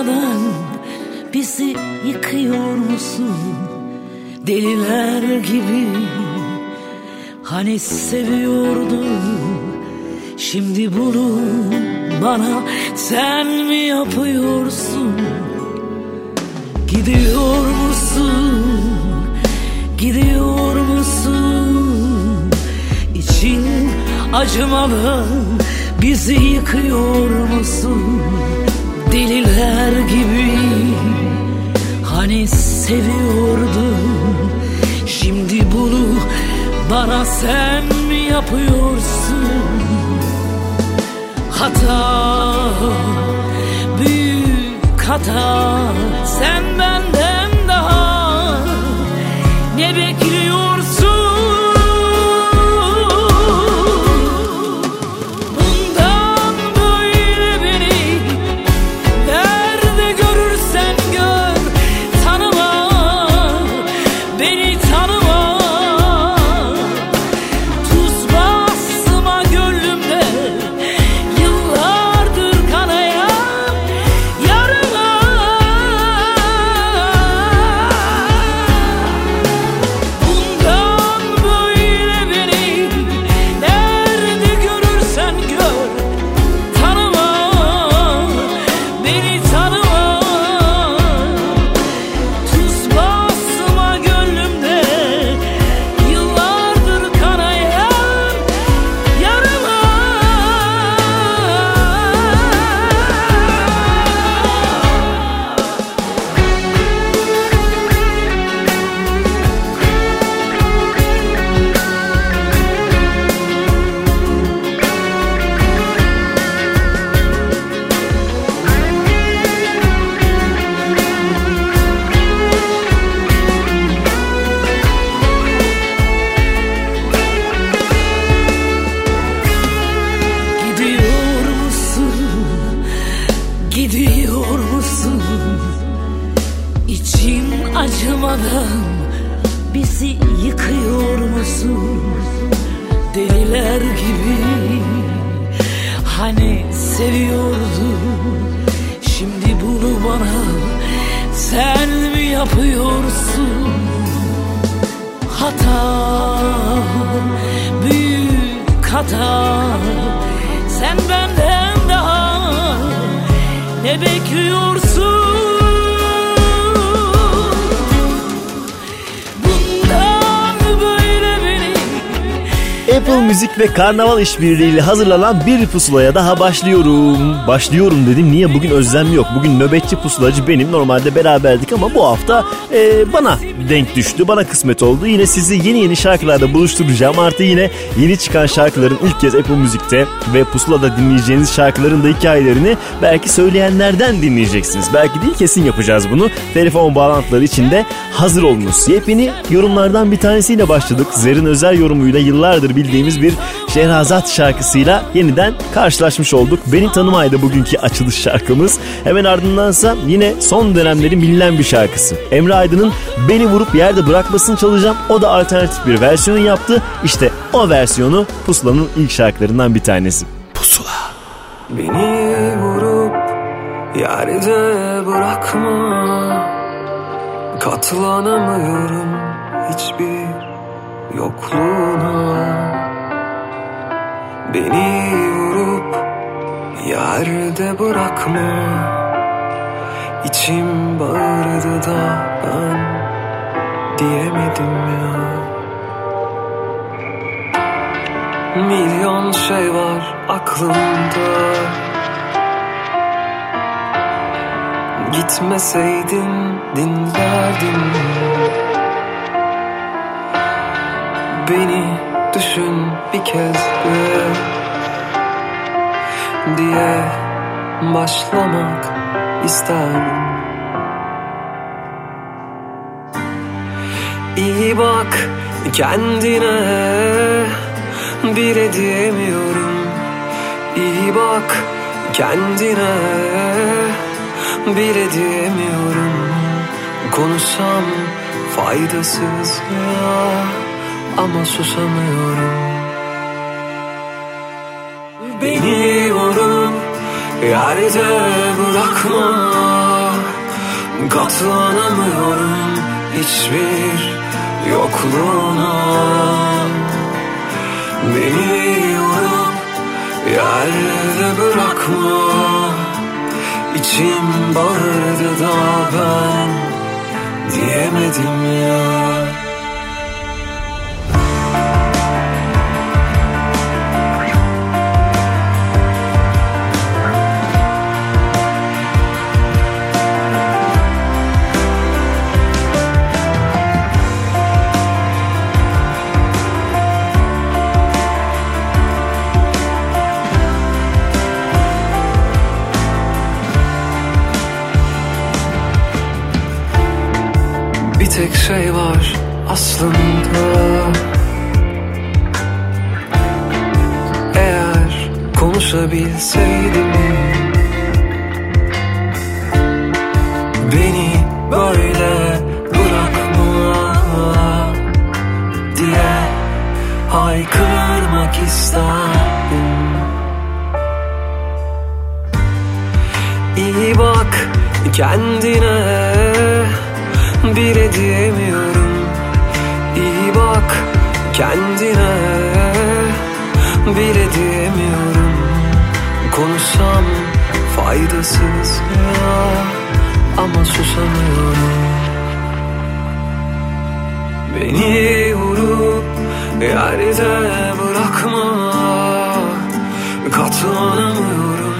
Sızlamadan bizi yıkıyor musun? Deliler gibi hani seviyordun Şimdi bunu bana sen mi yapıyorsun? Gidiyor musun? Gidiyor musun? İçin acımadan bizi yıkıyor musun? Deliler gibi hani seviyordun Şimdi bunu bana sen mi yapıyorsun? Hata, büyük hata Sen benden daha ne bekliyorsun? Ne Apple Müzik ve Karnaval işbirliğiyle hazırlanan bir pusulaya daha başlıyorum. Başlıyorum dedim niye bugün özlem yok. Bugün nöbetçi pusulacı benim. Normalde beraberdik ama bu hafta e, bana denk düştü. Bana kısmet oldu. Yine sizi yeni yeni şarkılarda buluşturacağım. Artı yine yeni çıkan şarkıların ilk kez Apple Müzik'te ve pusulada dinleyeceğiniz şarkıların da hikayelerini belki söyleyenlerden dinleyeceksiniz. Belki değil kesin yapacağız bunu. Telefon bağlantıları için de hazır olunuz. Yepyeni yorumlardan bir tanesiyle başladık. Zer'in özel yorumuyla yıllardır bildiğimiz bir Şehrazat şarkısıyla yeniden karşılaşmış olduk. Beni tanımaydı bugünkü açılış şarkımız. Hemen ardındansa yine son dönemlerin bilinen bir şarkısı. Emre Aydın'ın Beni Vurup Yerde Bırakmasını çalacağım. O da alternatif bir versiyon yaptı. İşte o versiyonu Pusula'nın ilk şarkılarından bir tanesi. Pusula. Beni vurup yerde bırakma Katlanamıyorum hiçbir yokluğuna Beni vurup yerde bırakma. İçim bağırdı da ben diyemedim ya. Milyon şey var aklımda. Gitmeseydin dinlerdim. Beni düşün bir kez Diye başlamak isterdim. İyi bak kendine bile diyemiyorum. İyi bak kendine bile diyemiyorum. Konuşsam faydasız ya ama susamıyorum. Beni vurup yerde bırakma. Katlanamıyorum hiçbir yokluğuna Beni vurup yerde bırakma. İçim bağırdı da ben diyemedim ya aslında Eğer konuşabilseydim. Beni böyle bırakma diye haykırmak isterdim. İyi bak kendine bile diyemiyorum Bak kendine. Bile diyemiyorum Konuşsam faydasız ya. Ama susamıyorum. Beni vurup yerde bırakma. Katlanamıyorum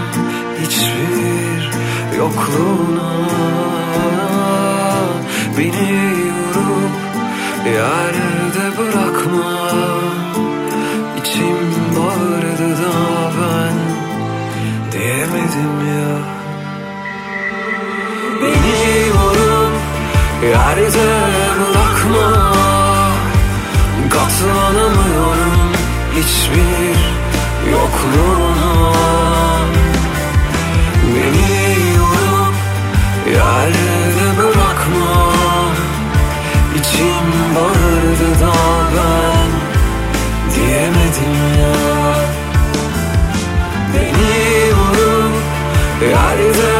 hiçbir yokluğuna. Beni vurup yerde bırakma. İçim bağırdı da ben. Diyemedim ya. Beni vurup yerde bırakma. Katlanamıyorum. Hiçbir yokluğuna diyemedim ya. Beni vurup yerde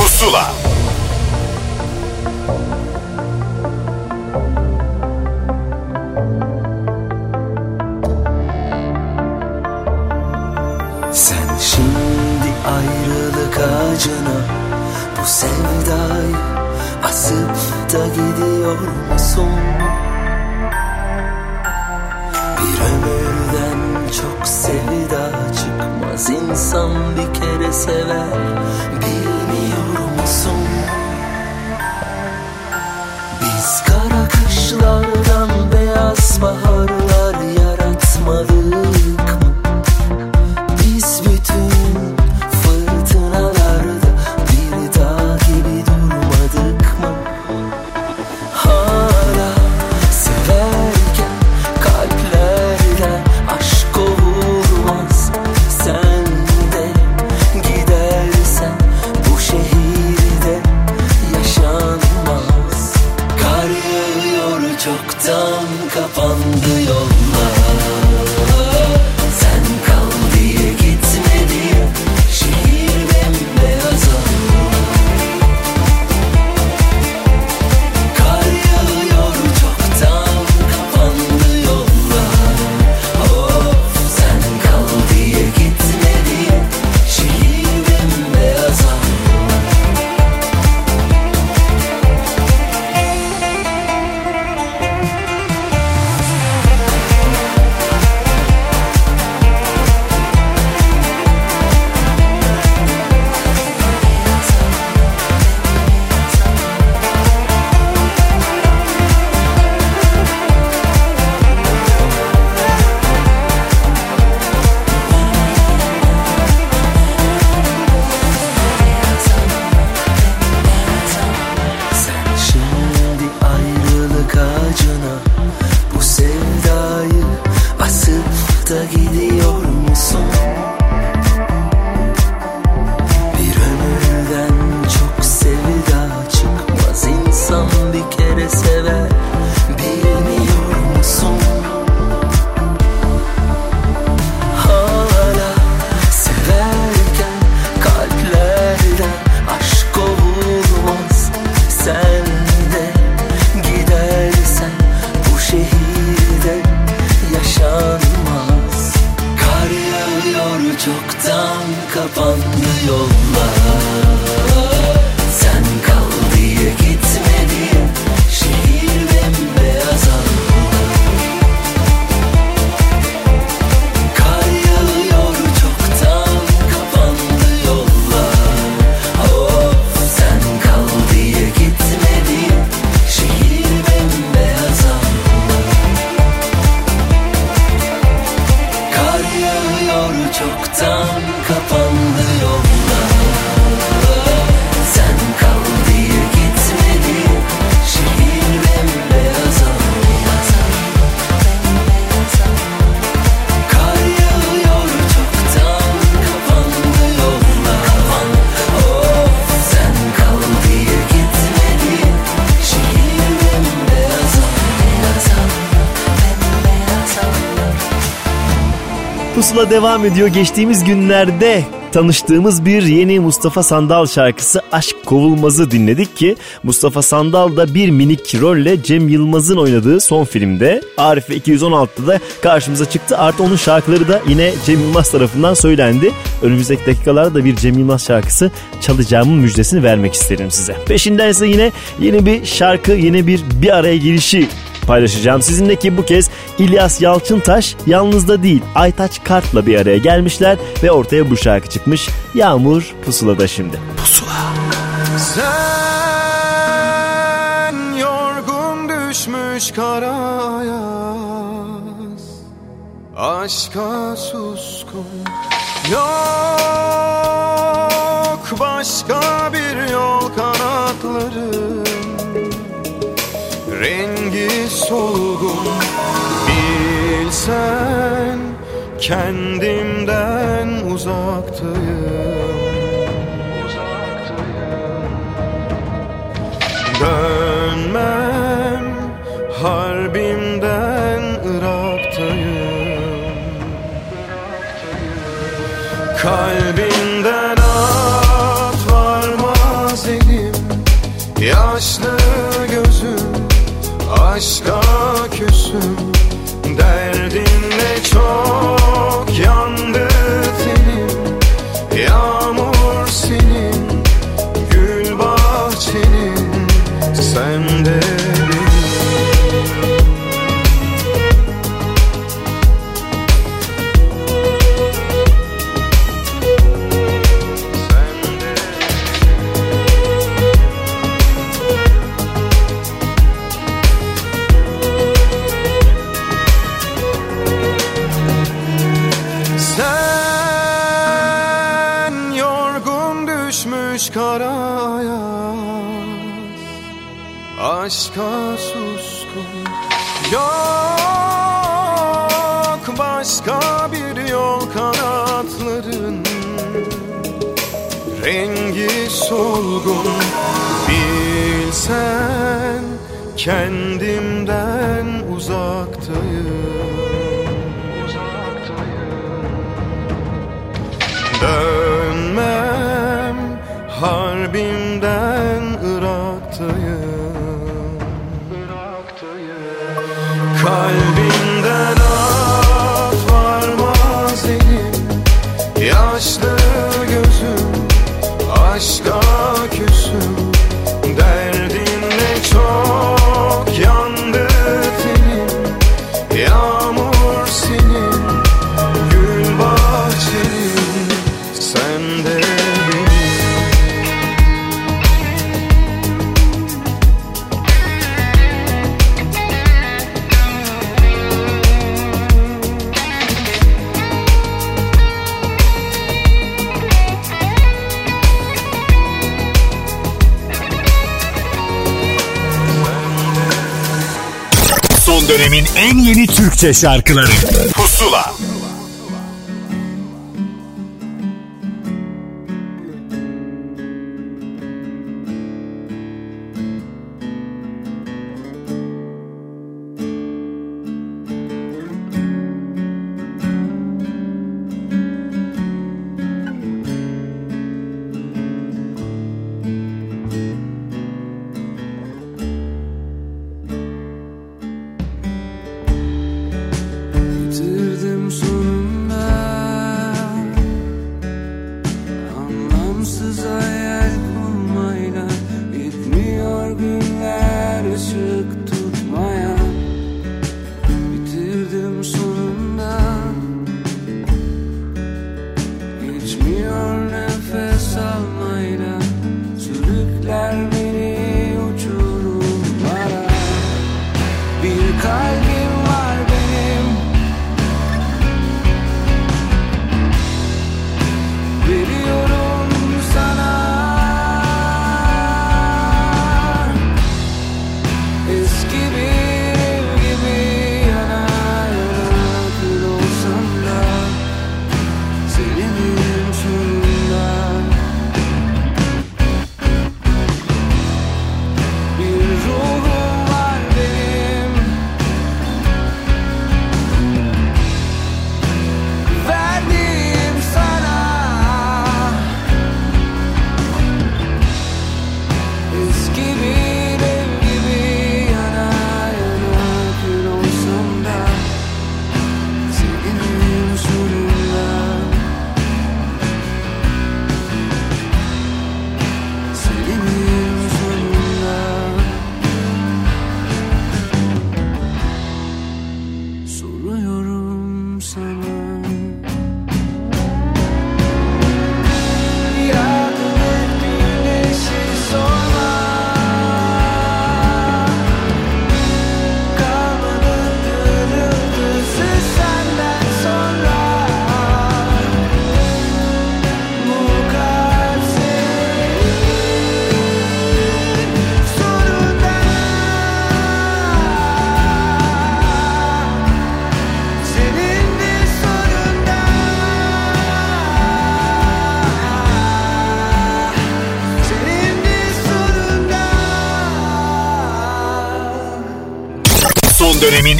devam ediyor. Geçtiğimiz günlerde tanıştığımız bir yeni Mustafa Sandal şarkısı Aşk Kovulmaz'ı dinledik ki Mustafa Sandal da bir minik rolle Cem Yılmaz'ın oynadığı son filmde Arife 216'da da karşımıza çıktı. Artı onun şarkıları da yine Cem Yılmaz tarafından söylendi. Önümüzdeki dakikalarda da bir Cem Yılmaz şarkısı çalacağımın müjdesini vermek isterim size. Peşinden ise yine yeni bir şarkı, yeni bir bir araya girişi paylaşacağım sizinle ki bu kez İlyas Yalçıntaş yalnız da değil Aytaç Kart'la bir araya gelmişler ve ortaya bu şarkı çıkmış. Yağmur Pusula'da şimdi. Pusula. Sen yorgun düşmüş kara yaz Aşka suskun Yok Bilsen kendimden uzaktayım. Dönmem harbimden Irak'tayım. Kalbinden at varmaz elim Yaşlı gözüm aşka Derdinle çok kendimden Türkçe şarkıları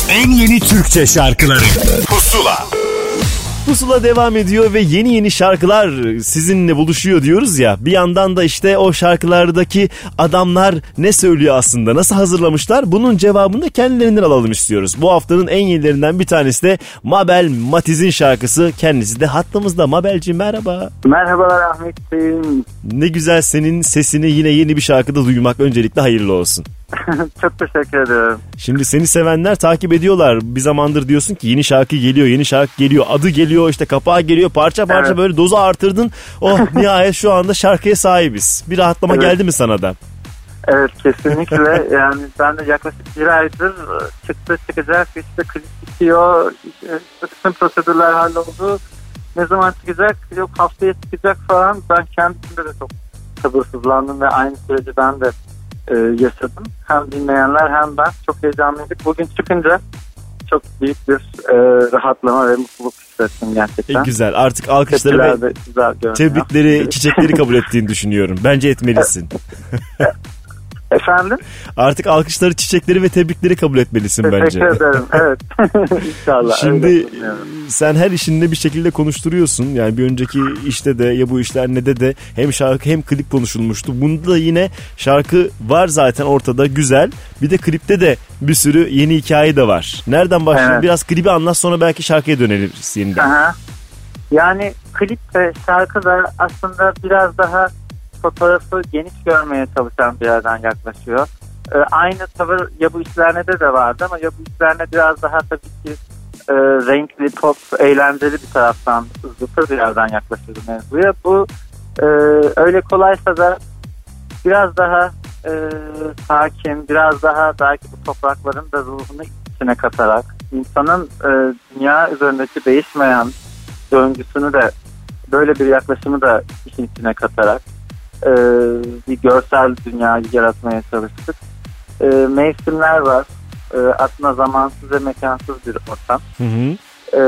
en yeni Türkçe şarkıları Pusula Pusula devam ediyor ve yeni yeni şarkılar sizinle buluşuyor diyoruz ya. Bir yandan da işte o şarkılardaki adamlar ne söylüyor aslında, nasıl hazırlamışlar? Bunun cevabını da kendilerinden alalım istiyoruz. Bu haftanın en yenilerinden bir tanesi de Mabel Matiz'in şarkısı. Kendisi de hattımızda. Mabelci merhaba. Merhabalar Ahmetciğim. Ne güzel senin sesini yine yeni bir şarkıda duymak öncelikle hayırlı olsun. Çok teşekkür ederim. Şimdi seni sevenler takip ediyorlar. Bir zamandır diyorsun ki yeni şarkı geliyor, yeni şarkı geliyor. Adı geliyor, işte kapağı geliyor. Parça parça Evet. böyle dozu artırdın. Oh nihayet şu anda şarkıya sahibiz. Bir rahatlama Evet. geldi mi sana da? Evet kesinlikle yani ben de yaklaşık bir aydır çıktı çıkacak işte klip bitiyor bütün prosedürler halloldu. Ne zaman çıkacak yok haftaya çıkacak falan ben kendimde de çok sabırsızlandım ve aynı süreci ben de e, yaşadım. Hem dinleyenler hem ben çok heyecanlıydık. Bugün çıkınca çok büyük bir e, rahatlama ve mutluluk hissettim gerçekten. güzel. Artık alkışları ve tebrikleri, çiçekleri kabul ettiğini düşünüyorum. Bence etmelisin. Efendim? Artık alkışları, çiçekleri ve tebrikleri kabul etmelisin bence. Teşekkür ederim. Evet. İnşallah. Şimdi sen her işinde bir şekilde konuşturuyorsun. Yani bir önceki işte de ya bu işler ne de de hem şarkı hem klip konuşulmuştu. Bunda da yine şarkı var zaten ortada güzel. Bir de klipte de bir sürü yeni hikaye de var. Nereden başlayalım? Evet. Biraz klibi anlat sonra belki şarkıya döneriz yeniden. Aha. Yani klip ve şarkı da aslında biraz daha fotoğrafı geniş görmeye çalışan bir yerden yaklaşıyor. Ee, aynı tavır ya bu işlerde de vardı ama ya bu işlerde biraz daha tabii ki e, renkli, pop, eğlenceli bir taraftan zıpır bir yerden yaklaşıyordu mevzuya. Bu e, öyle kolaysa da biraz daha e, sakin, biraz daha belki bu toprakların da ruhunu içine katarak insanın e, dünya üzerindeki değişmeyen döngüsünü de böyle bir yaklaşımı da işin içine katarak e, bir görsel dünyayı yaratmaya çalıştık. E, mevsimler var. E, aslında zamansız ve mekansız bir ortam. Hı hı. E,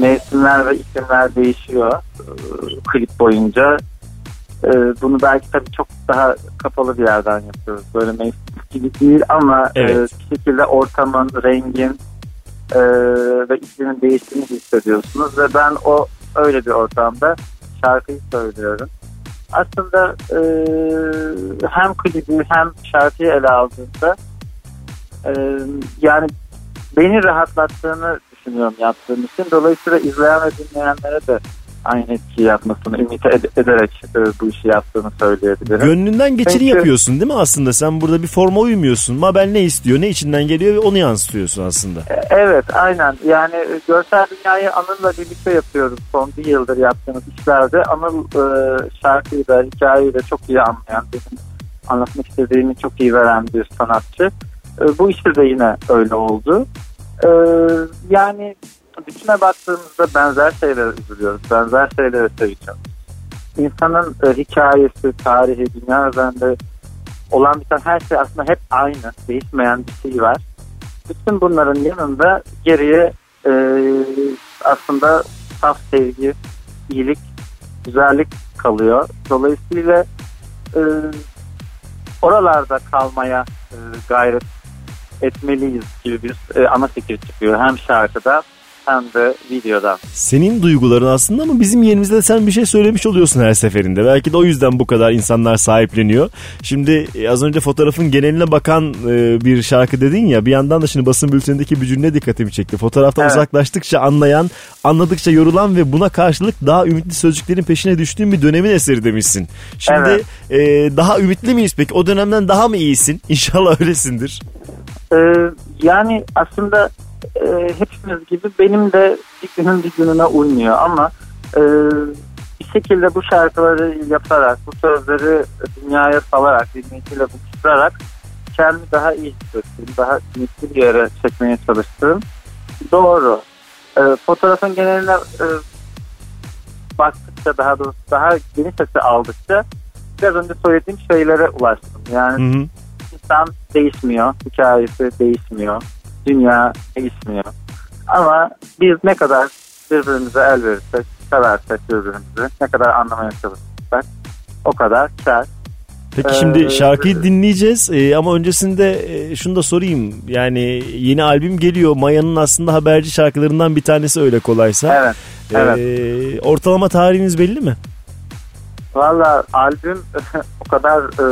mevsimler ve iklimler değişiyor e, klip boyunca. E, bunu belki tabii çok daha kapalı bir yerden yapıyoruz. Böyle mevsim gibi değil ama e, Evet. bir şekilde ortamın, rengin e, ve iklimin değiştiğini hissediyorsunuz ve ben o öyle bir ortamda şarkıyı söylüyorum. Aslında e, hem klibi hem şarkıyı ele aldığımda e, yani beni rahatlattığını düşünüyorum yaptığım için. Dolayısıyla izleyen ve dinleyenlere de aynı etkiyi yapmasını ümit ed- ederek e, bu işi yaptığını söyleyebilirim. Gönlünden geçeni Çünkü- yapıyorsun değil mi aslında? Sen burada bir forma uymuyorsun. Mabel ne istiyor, ne içinden geliyor ve onu yansıtıyorsun aslında. Evet aynen yani e, görsel dünyayı Anıl'la birlikte yapıyoruz son bir yıldır yaptığımız işlerde. Anıl e, şarkıyı da hikayeyi de çok iyi anlayan benim anlatmak istediğimi çok iyi veren bir sanatçı. E, bu işte de yine öyle oldu. E, yani bütüne baktığımızda benzer şeylere üzülüyoruz. Benzer şeylere seveceğiz. İnsanın e, hikayesi, tarihi, dünya üzerinde olan biten her şey aslında hep aynı. Değişmeyen bir şey var bütün bunların yanında geriye e, aslında saf sevgi, iyilik, güzellik kalıyor. Dolayısıyla e, oralarda kalmaya e, gayret etmeliyiz gibi bir e, ana fikir çıkıyor. Hem şarkıda de videoda. Senin duyguların aslında ama bizim yerimizde sen bir şey söylemiş oluyorsun her seferinde. Belki de o yüzden bu kadar insanlar sahipleniyor. Şimdi e, az önce fotoğrafın geneline bakan e, bir şarkı dedin ya bir yandan da şimdi basın bültenindeki bir cümle dikkatimi çekti. Fotoğraftan Evet. uzaklaştıkça anlayan, anladıkça yorulan ve buna karşılık daha ümitli sözcüklerin peşine düştüğün bir dönemin eseri demişsin. Şimdi e, daha ümitli miyiz peki? O dönemden daha mı iyisin? İnşallah öylesindir. Ee, yani aslında e, hepimiz gibi benim de bir günün bir gününe uymuyor ama e, bir şekilde bu şarkıları yaparak, bu sözleri dünyaya salarak, dinleyiciyle buluşturarak kendimi daha iyi hissettim, daha ümitli bir yere çekmeye çalıştım. Doğru. E, fotoğrafın geneline e, baktıkça daha doğrusu daha geniş açı aldıkça biraz önce söylediğim şeylere ulaştım. Yani Hı hı. insan değişmiyor, hikayesi değişmiyor, dünya değişmiyor. Ama biz ne kadar birbirimize el verirsek, seversek birbirimizi, ne kadar anlamaya çalışırsak o kadar kar. Peki Ee, şimdi şarkıyı dinleyeceğiz Ee, ama öncesinde e, şunu da sorayım. Yani yeni albüm geliyor. Maya'nın aslında haberci şarkılarından bir tanesi öyle kolaysa. Evet. Evet. Ee, ortalama tarihiniz belli mi? Valla albüm o kadar e,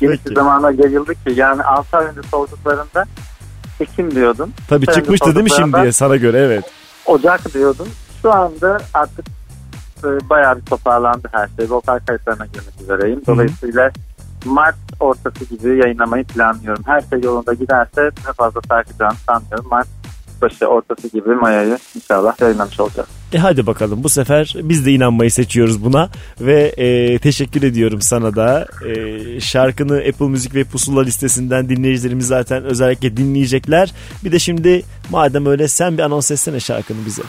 geniş bir zamana yayıldı ki yani 6 ay önce sorduklarında Ekim diyordum. Tabii Sen çıkmıştı değil mi şimdiye sana göre evet. Ocak diyordum. Şu anda artık e, bayağı bir toparlandı her şey. Vokal kayıtlarına girmek üzereyim. Dolayısıyla Mart ortası gibi yayınlamayı planlıyorum. Her şey yolunda giderse ne fazla sarkacağını sanmıyorum. Mart başı ortası gibi Maya'yı inşallah yayınlamış olacağız. E hadi bakalım bu sefer biz de inanmayı seçiyoruz buna ve e, teşekkür ediyorum sana da. E, şarkını Apple Müzik ve Pusula listesinden dinleyicilerimiz zaten özellikle dinleyecekler. Bir de şimdi madem öyle sen bir anons etsene şarkını bize.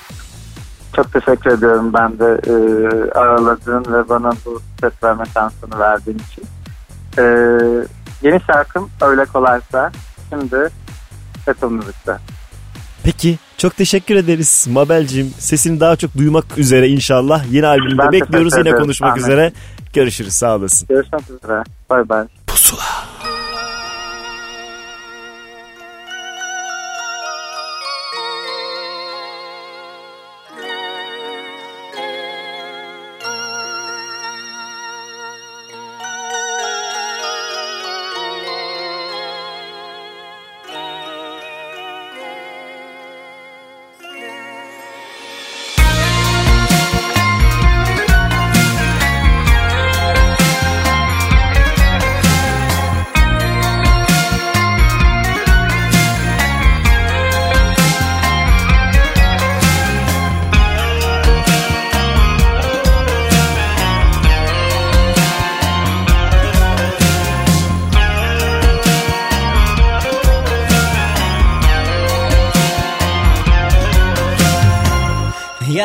Çok teşekkür ediyorum ben de e, araladığın ve bana bu ses verme şansını verdiğin için. E, yeni şarkım Öyle Kolaysa şimdi Apple Müzik'te. Peki çok teşekkür ederiz Mabel'cim. Sesini daha çok duymak üzere inşallah. Yeni albümde Ben bekliyoruz yine konuşmak Ahmet. üzere. Görüşürüz sağ olasın. Görüşmek üzere. Bay bay. Pusula.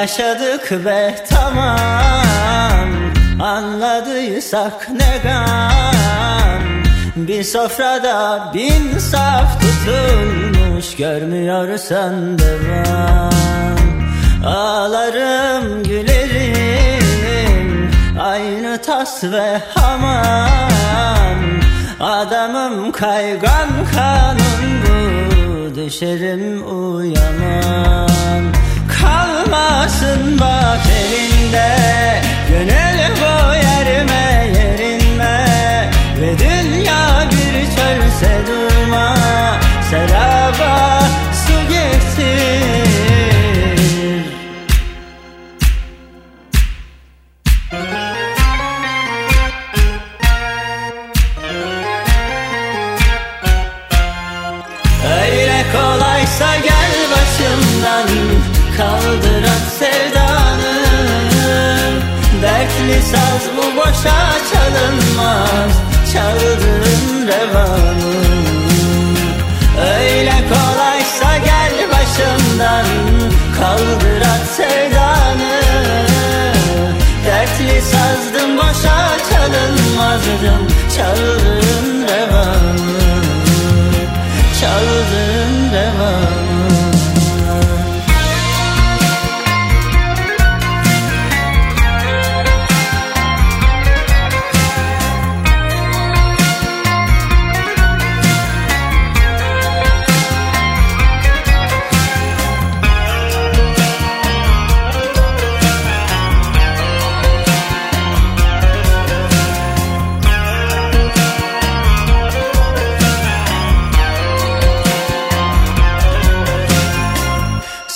Yaşadık ve tamam. Anladıysak ne gam? Bir sofrada bin saf tutulmuş Görmüyorsan devam. Ağlarım gülerim Aynı tas ve hamam. Adamım kaygan kanun bu Düşerim uyamam Kalmasın bak elinde. Gönül bu yerime yerinme Ve dünya bir çölse durma. Seraba saz bu boşa çalınmaz Çaldığın revanı. Öyle kolaysa gel başımdan Kaldır at sevdanı. Dertli sazdım boşa çalınmazdım Çaldığın revanı. Çaldığın revanı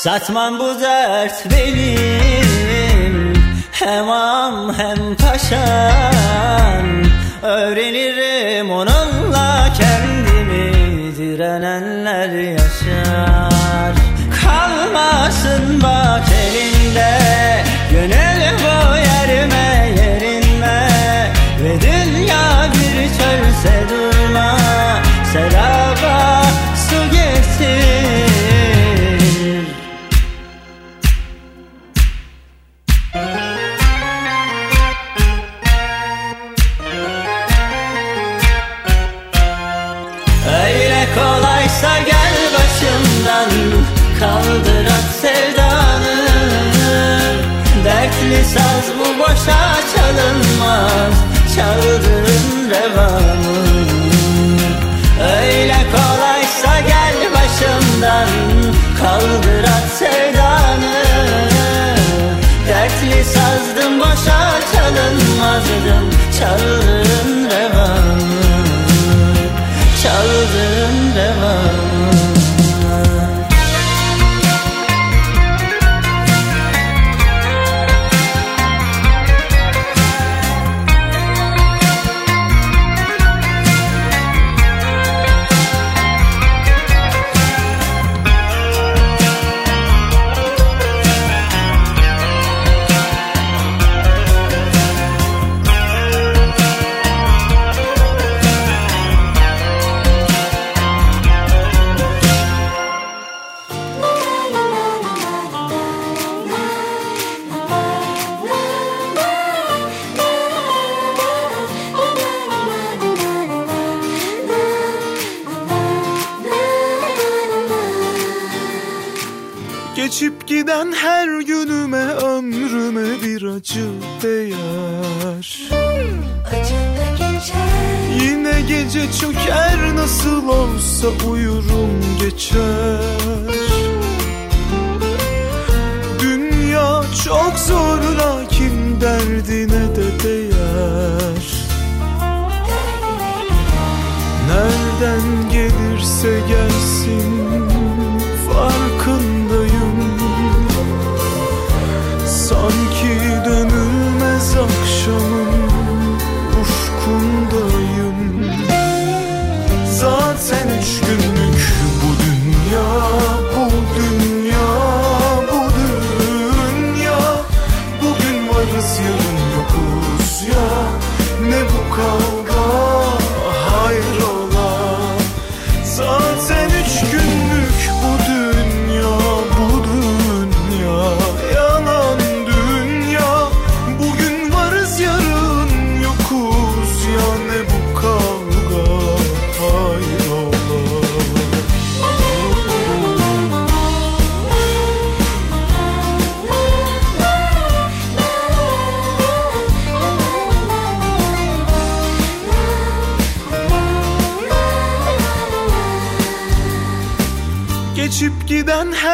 Satmam bu dert benim. Hem am hem paşam Öğrenirim onunla kendimi. Direnenler yaşar. Kalmasın bak elinde. Gönül bu yerime yerinme Ve dünya bir çölse durma. Seraba Kaldır at sevdanı. Dertli saz bu boşa çalınmaz çaldığın revanı Öyle kolaysa gel başımdan kaldır at sevdanı. Dertli sazdım boşa çalınmazdım çaldığın revanı Çaldığın ömrüme bir acı değer Yine gece çöker nasıl olsa uyurum geçer. Dünya çok zor lakin derdine de değer. Nereden gelirse gelsin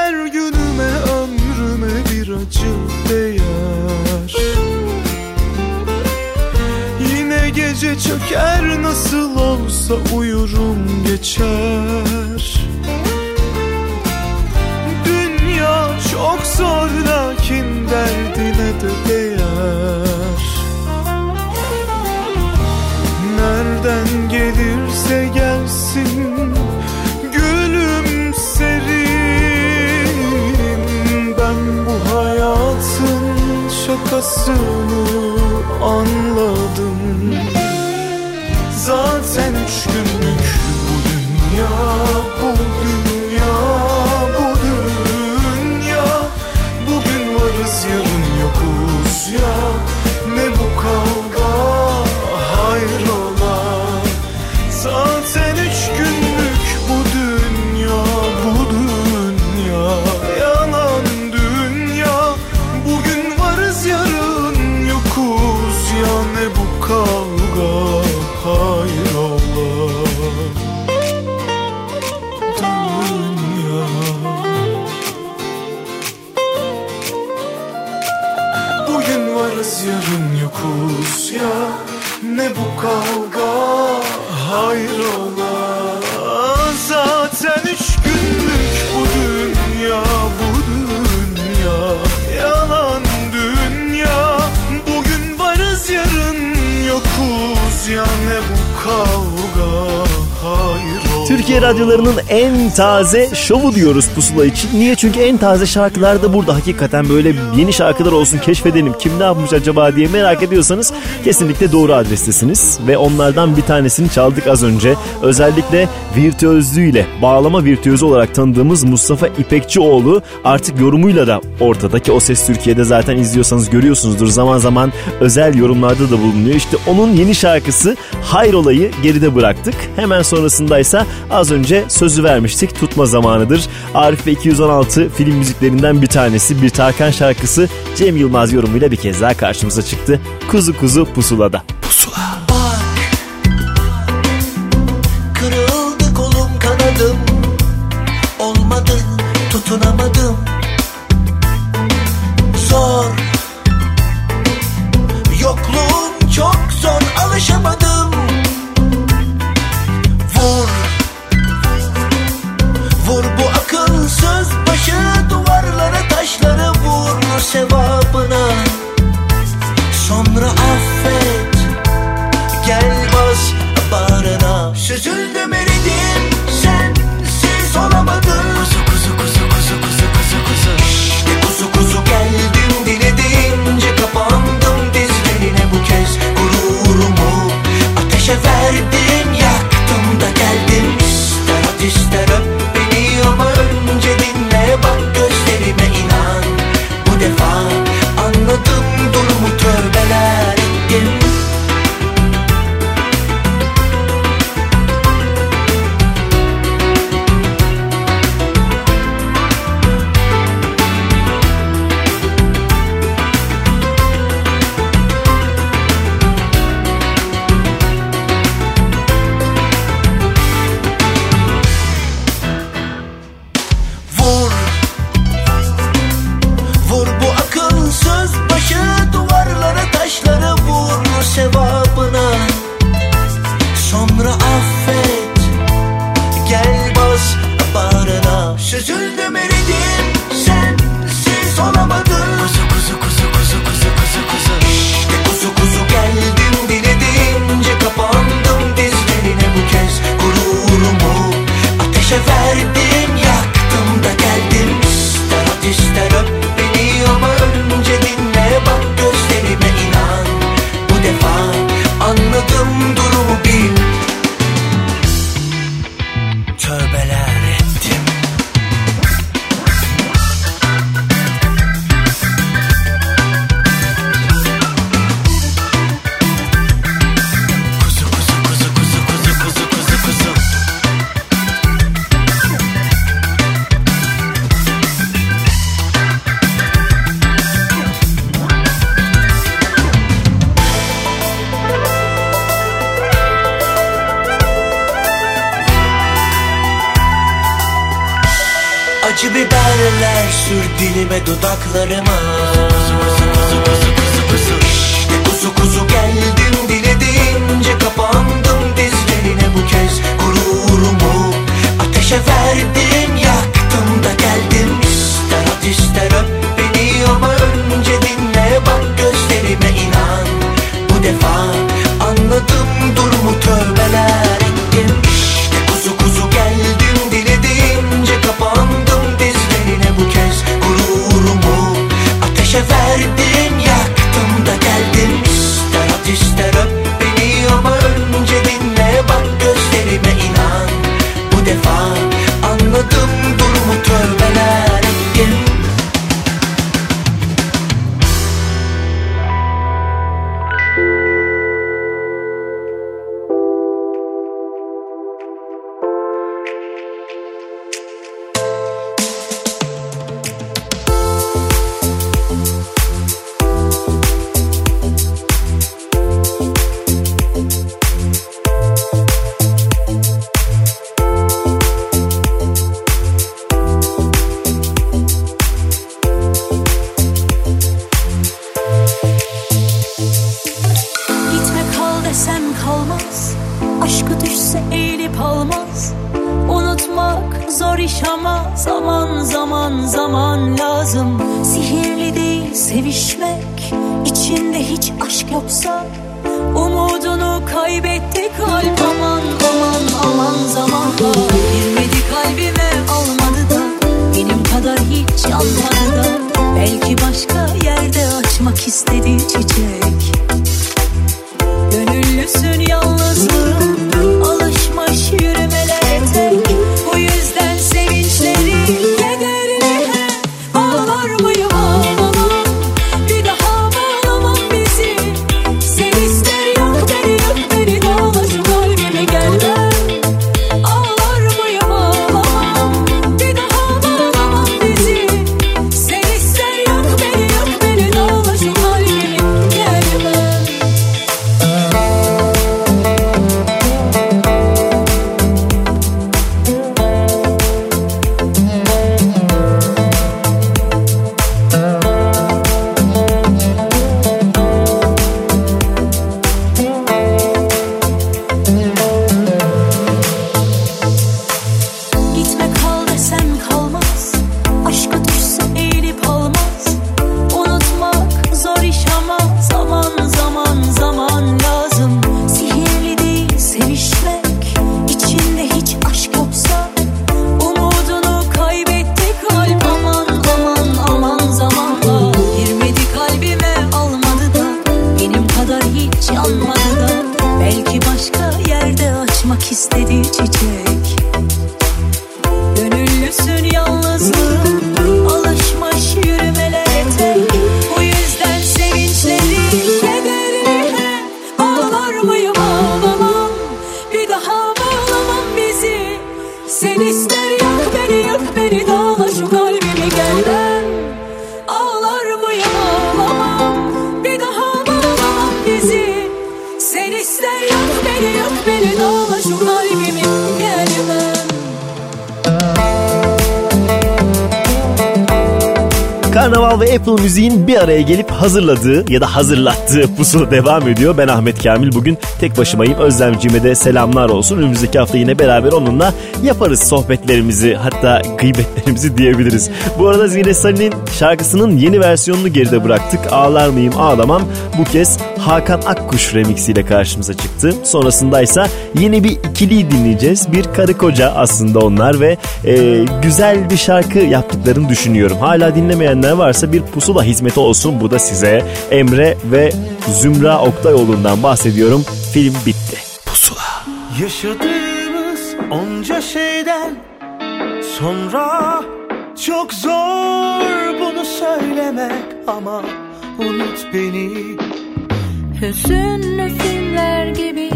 her günüme ömrüme bir acı değer Yine gece çöker nasıl olsa uyurum geçer. Dünya çok zor lakin derdine şakasını anladım. Zaten radyolarının en taze şovu diyoruz pusula için. Niye? Çünkü en taze şarkılar da burada. Hakikaten böyle yeni şarkılar olsun keşfedelim. Kim ne yapmış acaba diye merak ediyorsanız kesinlikle doğru adrestesiniz. Ve onlardan bir tanesini çaldık az önce. Özellikle virtüözlüğüyle, bağlama virtüözü olarak tanıdığımız Mustafa İpekçioğlu artık yorumuyla da ortadaki O Ses Türkiye'de zaten izliyorsanız görüyorsunuzdur. Zaman zaman özel yorumlarda da bulunuyor. İşte onun yeni şarkısı Hayrola'yı geride bıraktık. Hemen sonrasındaysa az önce önce sözü vermiştik. Tutma zamanıdır. Arif ve 216 film müziklerinden bir tanesi. Bir Tarkan şarkısı Cem Yılmaz yorumuyla bir kez daha karşımıza çıktı. Kuzu kuzu pusulada. Pusula. tutunamadım Zor Yokluğun çok zor alışamadım Müziğin bir araya gelip hazırladığı ya da hazırlattığı pusula devam ediyor. Ben Ahmet Kamil bugün tek başımayım. Özlemciğime de selamlar olsun. Önümüzdeki hafta yine beraber onunla yaparız sohbetlerimizi hatta gıybetlerimizi diyebiliriz. Bu arada Zine Salih'in şarkısının yeni versiyonunu geride bıraktık. Ağlar mıyım ağlamam bu kez Hakan Akkuş remixiyle karşımıza çıktı. Sonrasındaysa yeni bir ikiliyi dinleyeceğiz. Bir karı koca aslında onlar ve e, güzel bir şarkı yaptıklarını düşünüyorum. Hala dinlemeyenler varsa bir pusula hizmeti olsun bu da size. Emre ve Zümra Oktayoğlu'ndan bahsediyorum. Film bitti. Pusula. Yaşadığımız onca şeyden sonra çok zor bunu söylemek ama unut beni Hüzünlü filmler gibi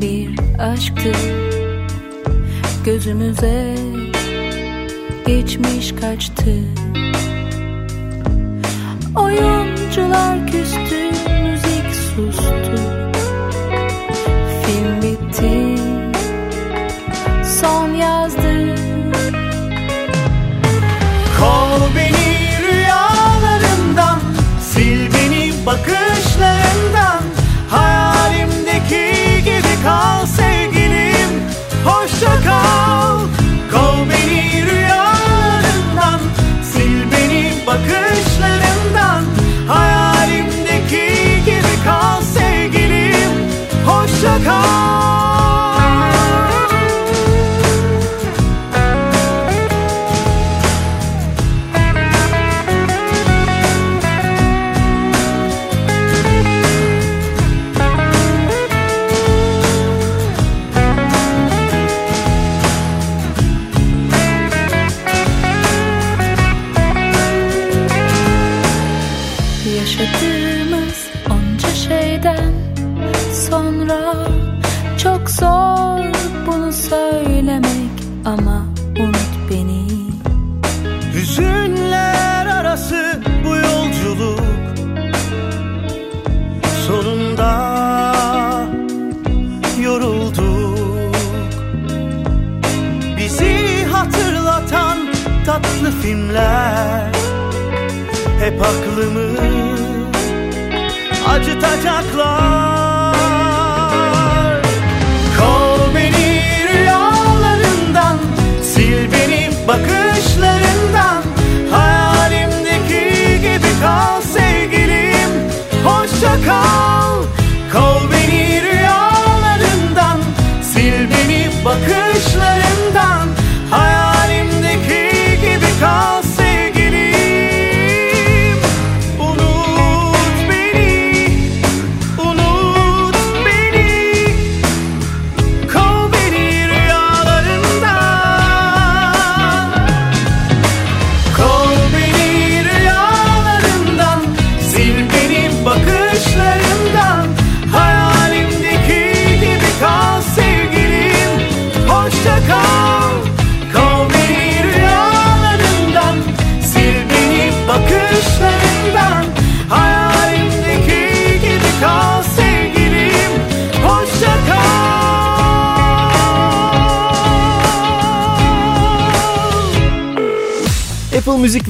bir aşktı. Gözümüze geçmiş kaçtı. Oyuncular küstü, müzik sustu. Film bitti, son yazdı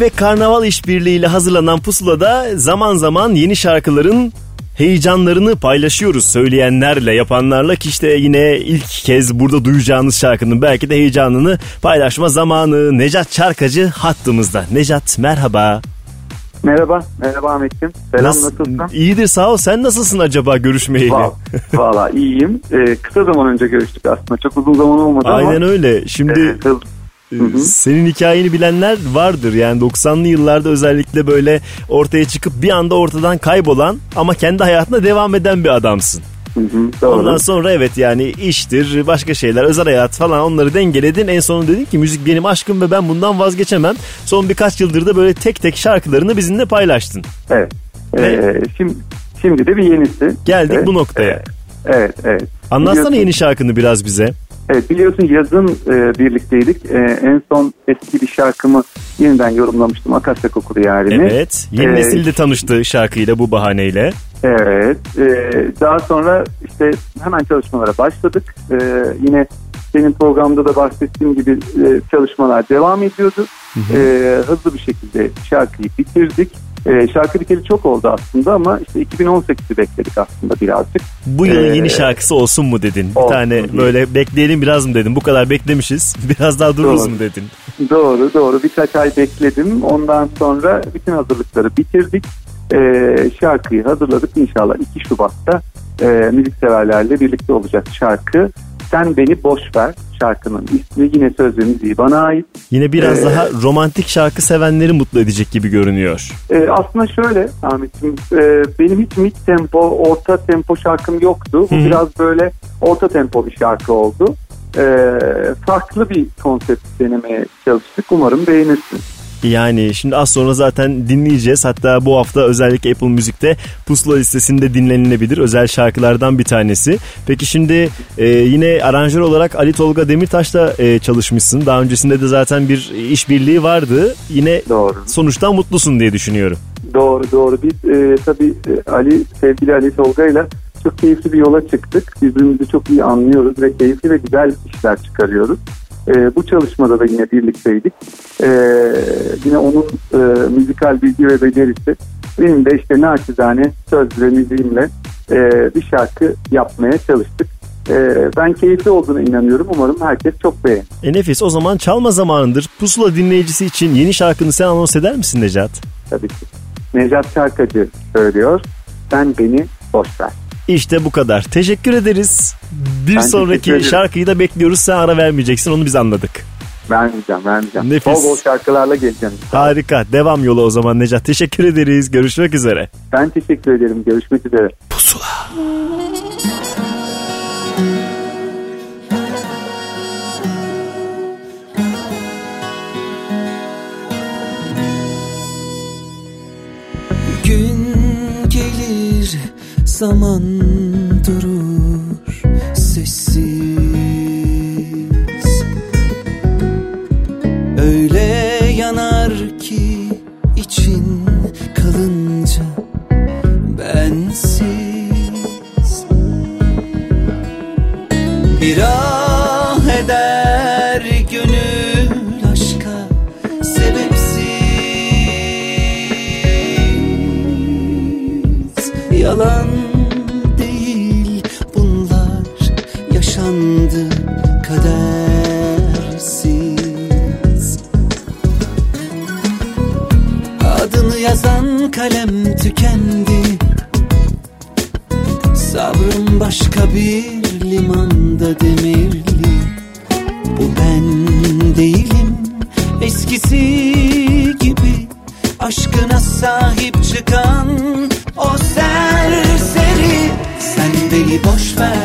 Müzik ve Karnaval işbirliğiyle hazırlanan pusulada zaman zaman yeni şarkıların heyecanlarını paylaşıyoruz söyleyenlerle, yapanlarla ki işte yine ilk kez burada duyacağınız şarkının belki de heyecanını paylaşma zamanı. Necat Çarkacı hattımızda. Necat merhaba. Merhaba, merhaba Ahmetciğim. Selam nasılsın? İyidir sağ ol. Sen nasılsın acaba görüşmeyeli? Valla, valla iyiyim. Ee, kısa zaman önce görüştük aslında. Çok uzun zaman olmadı ama. Aynen öyle. Şimdi e, hız- Ee, Senin hikayeni bilenler vardır yani 90'lı yıllarda özellikle böyle ortaya çıkıp bir anda ortadan kaybolan ama kendi hayatına devam eden bir adamsın. Hı hı, doğru. Ondan sonra evet yani iştir, başka şeyler, özel hayat falan onları dengeledin. En sonunda dedin ki müzik benim aşkım ve ben bundan vazgeçemem. Son birkaç yıldır da böyle tek tek şarkılarını bizimle paylaştın. Evet. Ee, şimdi, şimdi de bir yenisi. Geldik Evet. bu noktaya. Evet, evet. Anlatsana Biliyorsun- yeni şarkını biraz bize. Evet biliyorsun yazın e, birlikteydik. E, en son eski bir şarkımı yeniden yorumlamıştım. Akasya Kokulu Yarini. Evet. Yeni Ee, nesilde tanıştı şarkıyla bu bahaneyle. Evet. e, daha sonra işte hemen çalışmalara başladık. E, yine senin programda da bahsettiğim gibi e, çalışmalar devam ediyordu. E, hızlı bir şekilde şarkıyı bitirdik. E, şarkı biteli çok oldu aslında ama işte 2018'i bekledik aslında birazcık. Bu yılın Ee, yeni şarkısı olsun mu dedin? Bir olsun tane diye. böyle bekleyelim biraz mı dedin? Bu kadar beklemişiz. Biraz daha dururuz Doğru. mu dedin? Doğru doğru birkaç ay bekledim. Ondan sonra bütün hazırlıkları bitirdik. Ee, şarkıyı hazırladık. İnşallah 2 Şubat'ta e, müzikseverlerle birlikte olacak şarkı. Sen beni boş ver şarkının ismi yine söz ve müziği bana ait. Yine biraz Ee, daha romantik şarkı sevenleri mutlu edecek gibi görünüyor. Ee, aslında şöyle Ahmet'ciğim e, benim hiç mid tempo orta tempo şarkım yoktu. Bu biraz böyle orta tempo bir şarkı oldu. Ee, farklı bir konsept denemeye çalıştık. Umarım beğenirsin. Yani şimdi az sonra zaten dinleyeceğiz. Hatta bu hafta özellikle Apple Müzik'te Pusula listesinde dinlenilebilir. Özel şarkılardan bir tanesi. Peki şimdi e, yine aranjör olarak Ali Tolga Demirtaş'la e, çalışmışsın. Daha öncesinde de zaten bir işbirliği vardı. Yine Doğru. sonuçtan mutlusun diye düşünüyorum. Doğru doğru. Biz e, tabii e, Ali sevgili Ali Tolga ile çok keyifli bir yola çıktık. Birbirimizi çok iyi anlıyoruz ve keyifli ve güzel işler çıkarıyoruz. E, bu çalışmada da yine birlikteydik. E, yine onun e, müzikal bilgi ve becerisi benim de işte naçizane söz ve müziğimle e, bir şarkı yapmaya çalıştık. E, ben keyifli olduğuna inanıyorum. Umarım herkes çok beğenir. E nefis o zaman çalma zamanıdır. Pusula dinleyicisi için yeni şarkını sen anons eder misin Necat? Tabii ki. Necat Şarkacı söylüyor. Sen beni boş ver. İşte bu kadar. Teşekkür ederiz. Bir Ben sonraki şarkıyı da bekliyoruz. Sen ara vermeyeceksin onu biz anladık. Vermeyeceğim, vermeyeceğim. Nefis. Bol bol şarkılarla geleceğim. Harika. Devam yolu o zaman Necat. Teşekkür ederiz. Görüşmek üzere. Ben teşekkür ederim. Görüşmek üzere. Gün zaman durur sessiz. Öyle yanar ki için kalınca bensiz. Bir kalem tükendi. Sabrım başka bir limanda demirli. Bu ben değilim eskisi gibi. Aşkına sahip çıkan o serseri. Sen beni boş ver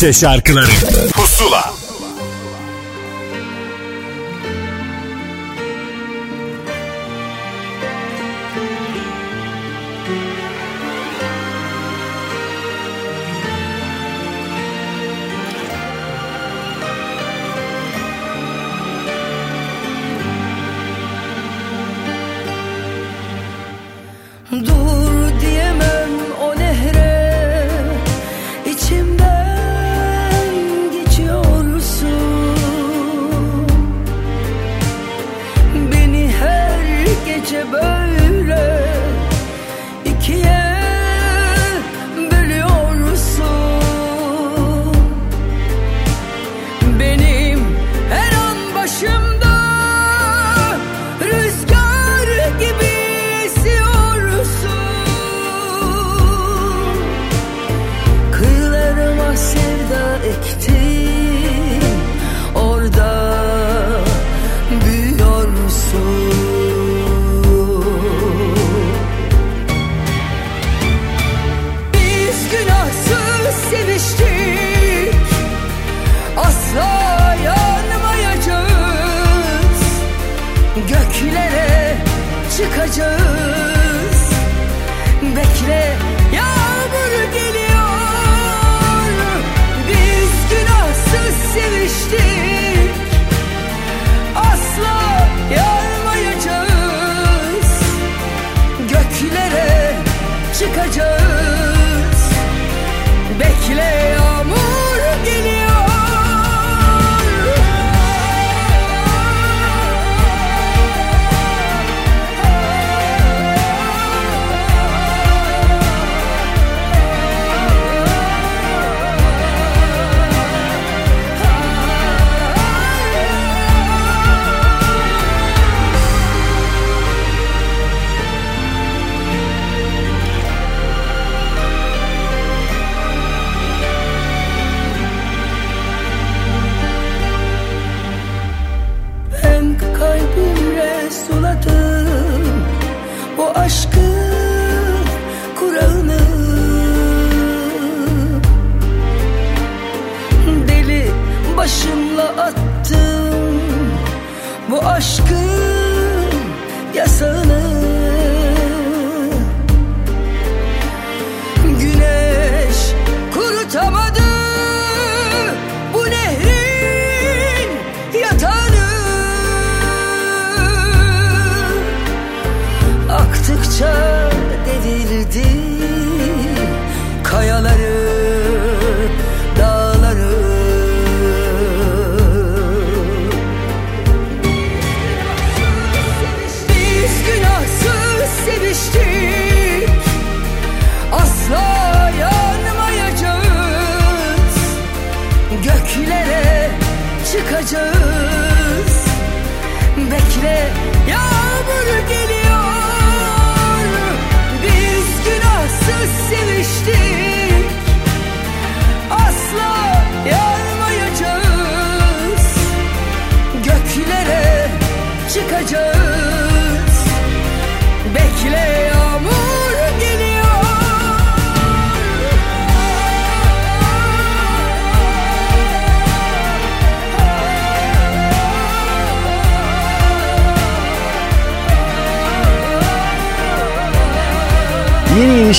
Türkçe şarkıları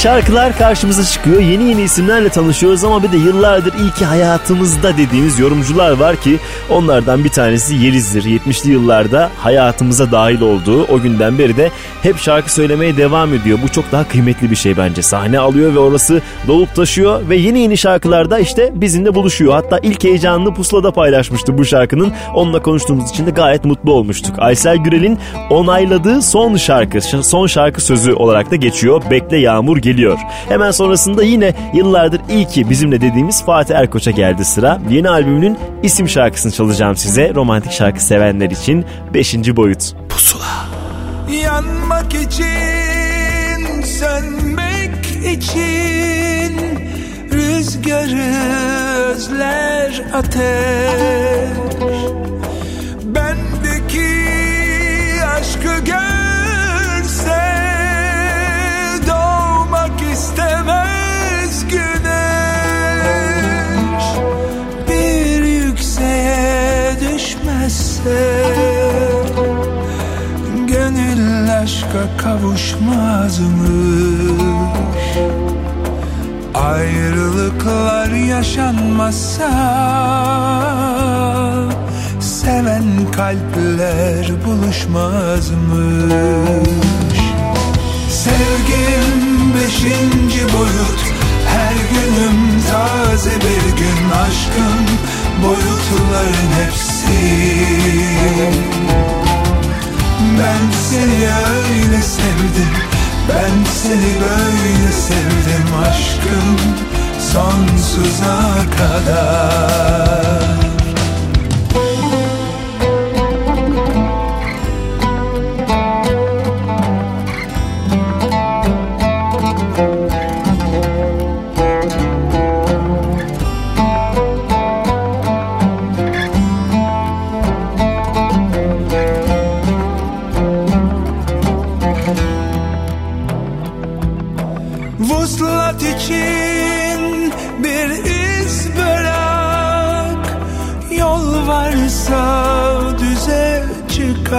şarkılar karşımıza çıkıyor. Yeni yeni isimlerle tanışıyoruz ama bir de yıllardır iyi hayatımızda dediğimiz yorumcular var ki onlardan bir tanesi Yeliz'dir. 70'li yıllarda hayatımıza dahil olduğu o günden beri de hep şarkı söylemeye devam ediyor. Bu çok daha kıymetli bir şey bence. Sahne alıyor ve orası dolup taşıyor ve yeni yeni şarkılarda işte bizimle buluşuyor. Hatta ilk heyecanını pusulada paylaşmıştı bu şarkının. Onunla konuştuğumuz için de gayet mutlu olmuştuk. Aysel Gürel'in onayladığı son şarkı, son şarkı sözü olarak da geçiyor. Bekle Yağmur geliyor. Hemen sonrasında yine yıllardır iyi ki bizimle dediğimiz Fatih Erkoç'a geldi sıra. Yeni albümünün isim şarkısını çalacağım size. Romantik şarkı sevenler için 5. boyut. Pusula. Yanmak için, sönmek için Rüzgarı özler ateş Bendeki aşkı görse düşmezse Gönül aşka kavuşmazmış Ayrılıklar yaşanmazsa Seven kalpler buluşmazmış Sevgim beşinci boyut Her günüm taze bir gün Aşkın boyutların hepsi. Ben seni öyle sevdim Ben seni böyle sevdim aşkım Sonsuza kadar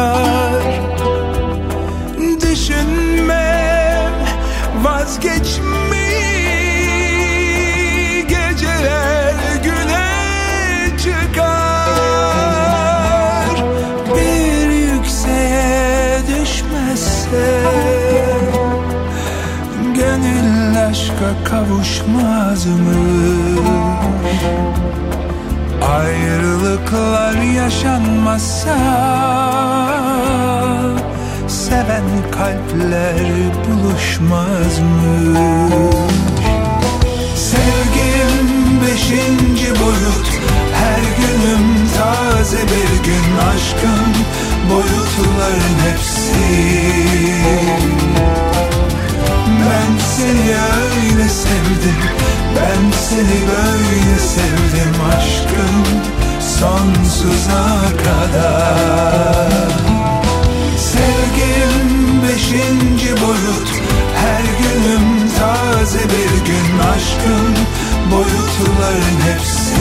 çıkar Düşünmem vazgeçmeyi Geceler güne çıkar Bir yükseğe düşmezse Gönül aşka kavuşmaz mı? Ayrılıklar yaşanmazsa Seven kalpler buluşmaz mı? Sevgim beşinci boyut. Her günüm taze bir gün. Aşkın boyutların hepsi. Ben seni öyle sevdim Ben seni böyle sevdim aşkım Sonsuza kadar. Sevgim beşinci boyut. Her günüm taze bir gün Aşkım. Boyutların hepsi.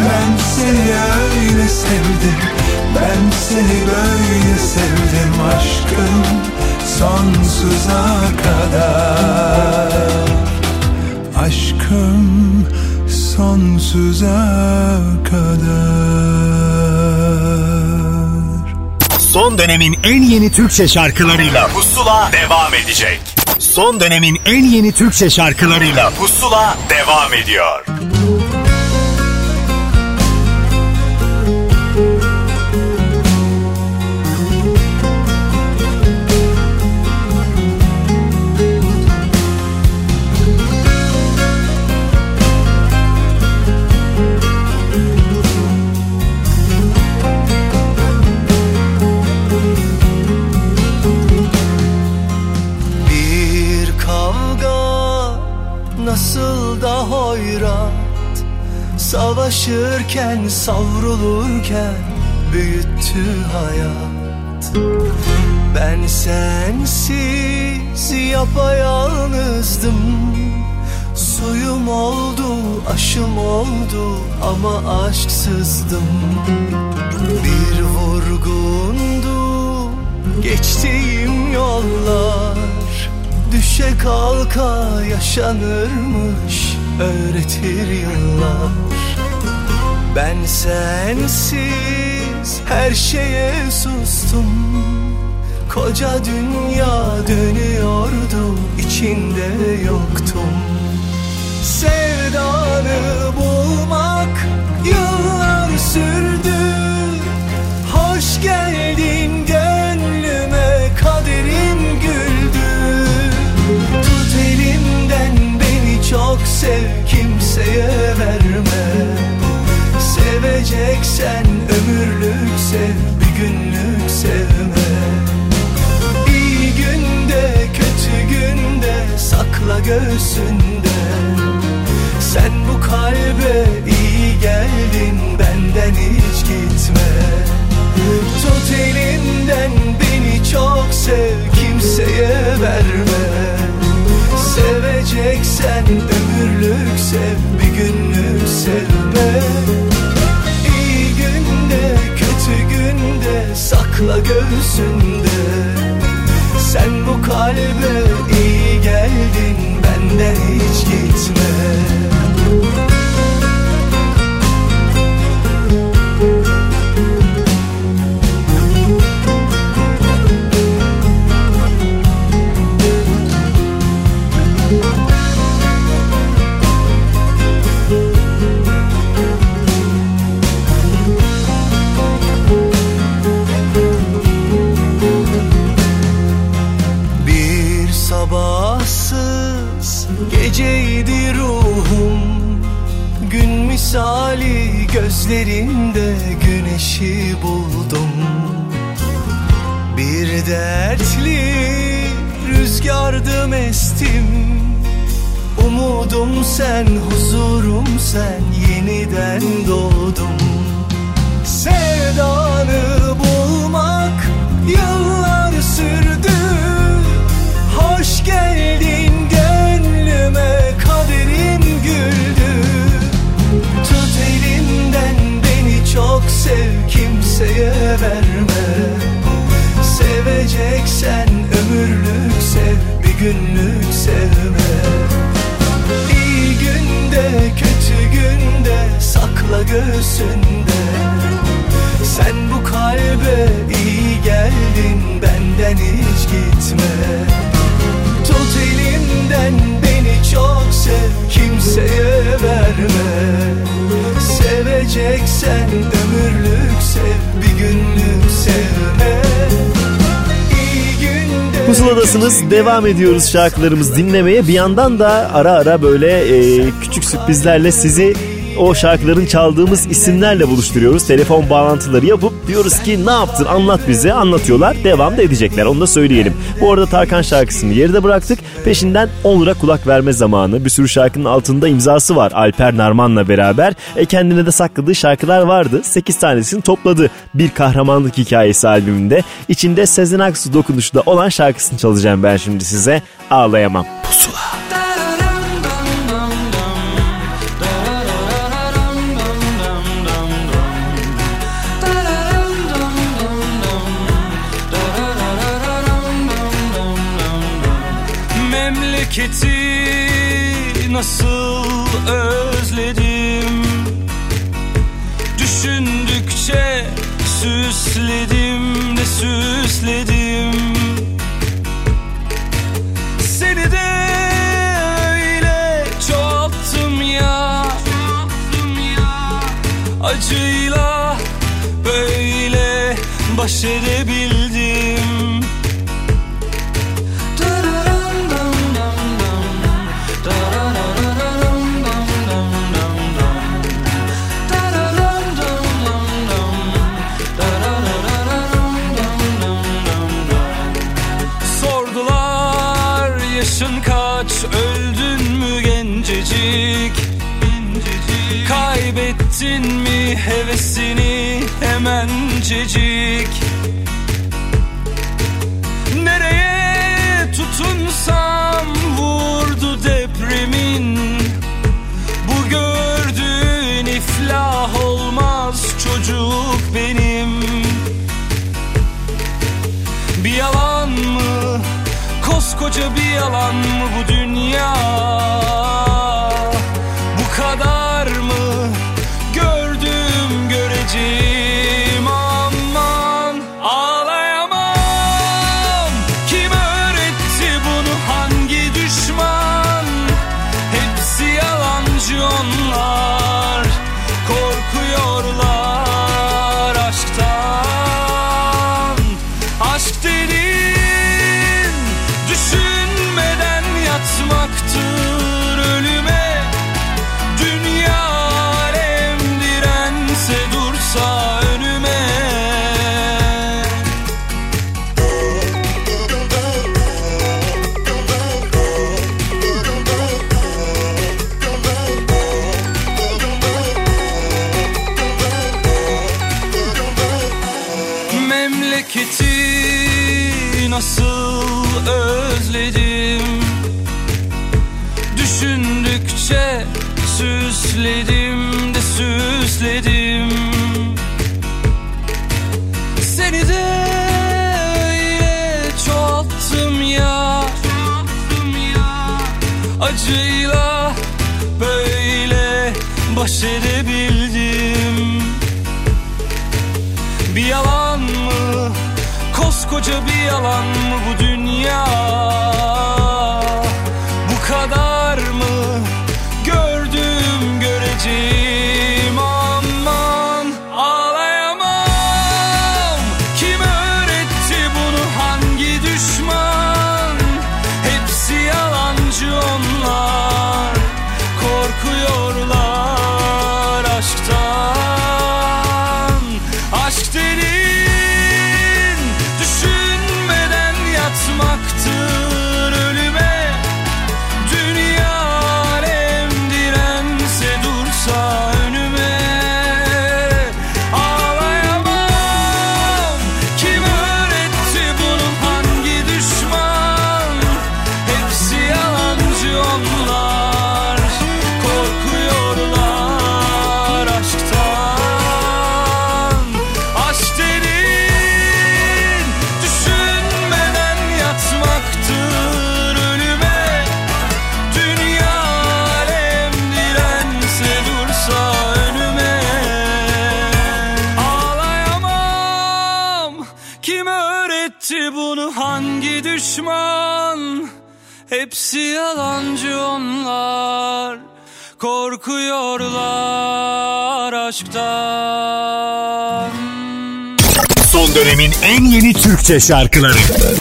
Ben seni öyle sevdim. Ben seni böyle sevdim aşkım sonsuza kadar Aşkım sonsuza kadar Son dönemin en yeni Türkçe şarkılarıyla Pusula devam edecek. Son dönemin en yeni Türkçe şarkılarıyla Pusula devam ediyor. Savaşırken savrulurken büyüttü hayat. Ben sensiz yapayalnızdım. Suyum oldu, aşım oldu ama aşksızdım. Bir vurgundu Geçtiğim yollar. Düşe kalka yaşanırmış Öğretir yıllar Ben sensiz her şeye sustum. Koca dünya dönüyordu içinde yoktum. Sevdanı bulmak yıllar sürdü. Hoş geldin gönlüme kaderim güldü. Tut elimden beni çok sev kimseye verme Seveceksen ömürlük sev bir günlük sevme. İyi günde kötü günde sakla göğsünde. Sen bu kalbe iyi geldin benden hiç gitme. Tut elimden beni çok sev kimseye verme. Seveceksen ömürlük sev bir günlük sevme kötü günde sakla göğsünde. Sen bu kalbe iyi geldin benden hiç gitme gözlerinde güneşi buldum. Bir dertli rüzgardım estim Umudum sen, huzurum sen Yeniden doğdum. Sevdanı bulmak yıllar sürdü Pusuladasınız devam ediyoruz şarkılarımız dinlemeye bir yandan da ara ara böyle e, küçük sürprizlerle sizi o şarkıların çaldığımız isimlerle buluşturuyoruz. Telefon bağlantıları yapıp diyoruz ki ne yaptın anlat bize anlatıyorlar. Devam da edecekler onu da söyleyelim. Bu arada Tarkan şarkısını geride bıraktık. Peşinden Onur'a kulak verme zamanı. Bir sürü şarkının altında imzası var Alper Narman'la beraber. E kendine de sakladığı şarkılar vardı. 8 tanesini topladı bir kahramanlık hikayesi albümünde. İçinde Sezen Aksu dokunuşu olan şarkısını çalacağım ben şimdi size. Ağlayamam. Pusula. Nasıl özledim. Düşündükçe süsledim de süsledim. Seni de öyle çoğalttım ya. Acıyla böyle baş edebildim hevesini hemencecik Nereye tutunsam vurdu depremin. Bu gördüğün iflah olmaz çocuk benim. Bir yalan mı? Koskoca bir yalan mı bu dünya? Türkçe şarkıları.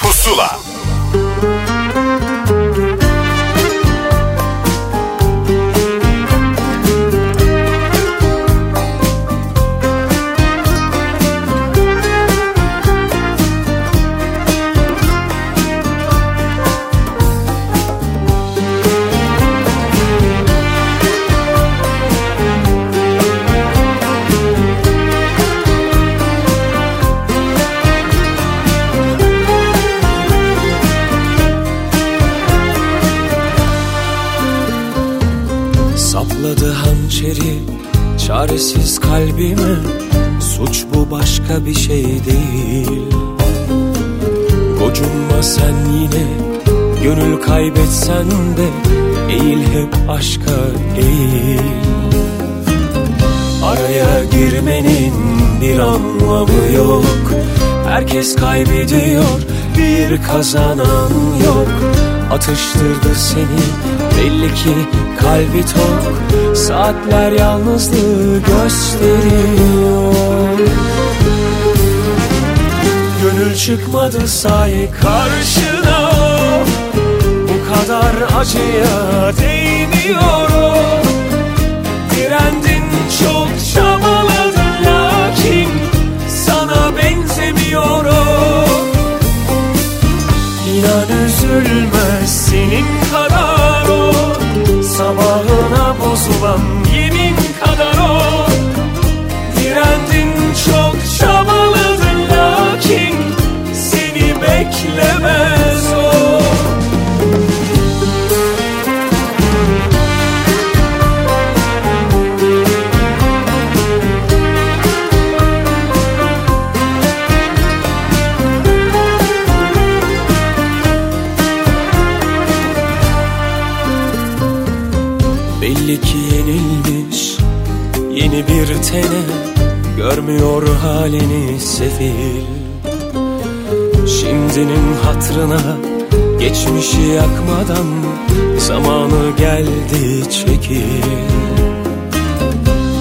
başka bir şey değil. Gocunma sen yine Gönül kaybetsen de Eğil hep aşka eğil Araya girmenin bir anlamı yok. Herkes kaybediyor bir kazanan yok. Atıştırdı seni belli ki kalbi tok. Saatler yalnızlığı gösteriyor çıkmadı say karşına. Bu kadar acıya değmiyorum. Direndin çok çabaladın lakin Sana benzemiyorum. İnan üzülme senin kadar o. Sabahına bozulan yemin kadar o. Direndin çok çabaladın lakin beklemez o. Belli ki yenilmiş yeni bir tene Görmüyor halini sefil. Şimdinin hatrına Geçmişi yakmadan Zamanı geldi çekil.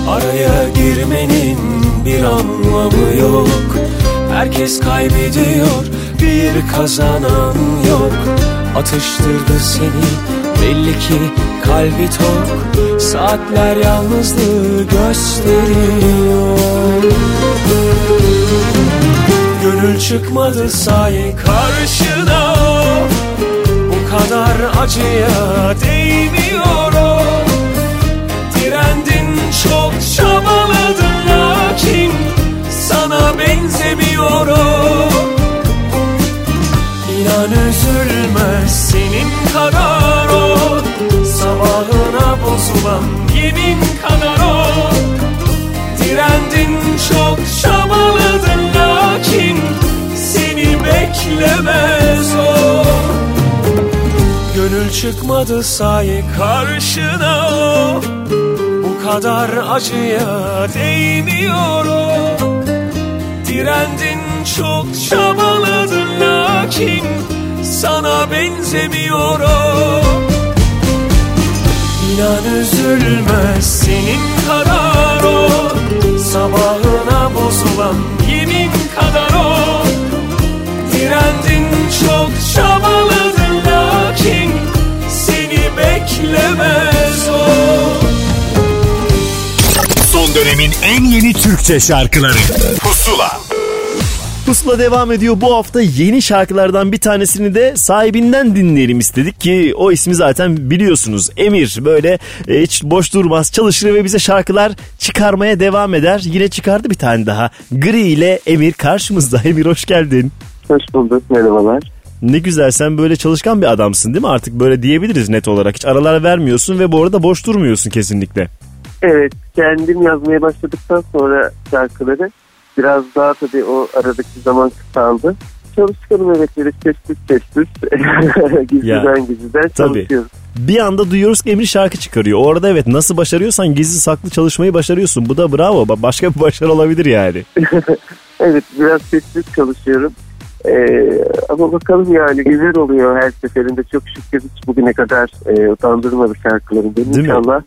Araya girmenin bir anlamı yok. Herkes kaybediyor bir kazanan yok. Atıştırdı seni belli ki kalbi tok. Saatler yalnızlığı gösteriyor Gönül çıkmadı say karşına. Bu kadar acıya değmiyor o Direndin çok çabaladın lakin Sana benzemiyor o İnan üzülmez senin kadar o. Sabahına bozulan yemin kadar o. Direndin çok çabaladın beklemez o. Gönül çıkmadı say karşına o. Bu kadar acıya değmiyor o. Direndin çok çabaladın lakin Sana benzemiyor o. İnan üzülmez senin kadar o. Sabahına bozulan yemin kadar o Direndin çok çabaladın lakin Seni beklemez o Son dönemin en yeni Türkçe şarkıları Pusula Pusula devam ediyor. Bu hafta yeni şarkılardan bir tanesini de sahibinden dinleyelim istedik ki o ismi zaten biliyorsunuz. Emir böyle e, hiç boş durmaz çalışır ve bize şarkılar çıkarmaya devam eder. Yine çıkardı bir tane daha. Gri ile Emir karşımızda. Emir hoş geldin. Hoş bulduk merhabalar. Ne güzel sen böyle çalışkan bir adamsın değil mi? Artık böyle diyebiliriz net olarak. Hiç aralar vermiyorsun ve bu arada boş durmuyorsun kesinlikle. Evet kendim yazmaya başladıktan sonra şarkıları biraz daha tabii o aradaki zaman kısaldı. Çalışkanım evet böyle sessiz sessiz gizliden gizliden Tabii. çalışıyorum. Bir anda duyuyoruz ki Emir şarkı çıkarıyor. Orada evet nasıl başarıyorsan gizli saklı çalışmayı başarıyorsun. Bu da bravo. Ba- Başka bir başarı olabilir yani. evet biraz sessiz çalışıyorum. Ee, ama bakalım yani güzel oluyor her seferinde. Çok şükür hiç bugüne kadar e, utandırmadı şarkılarım. Değil mi? İnşallah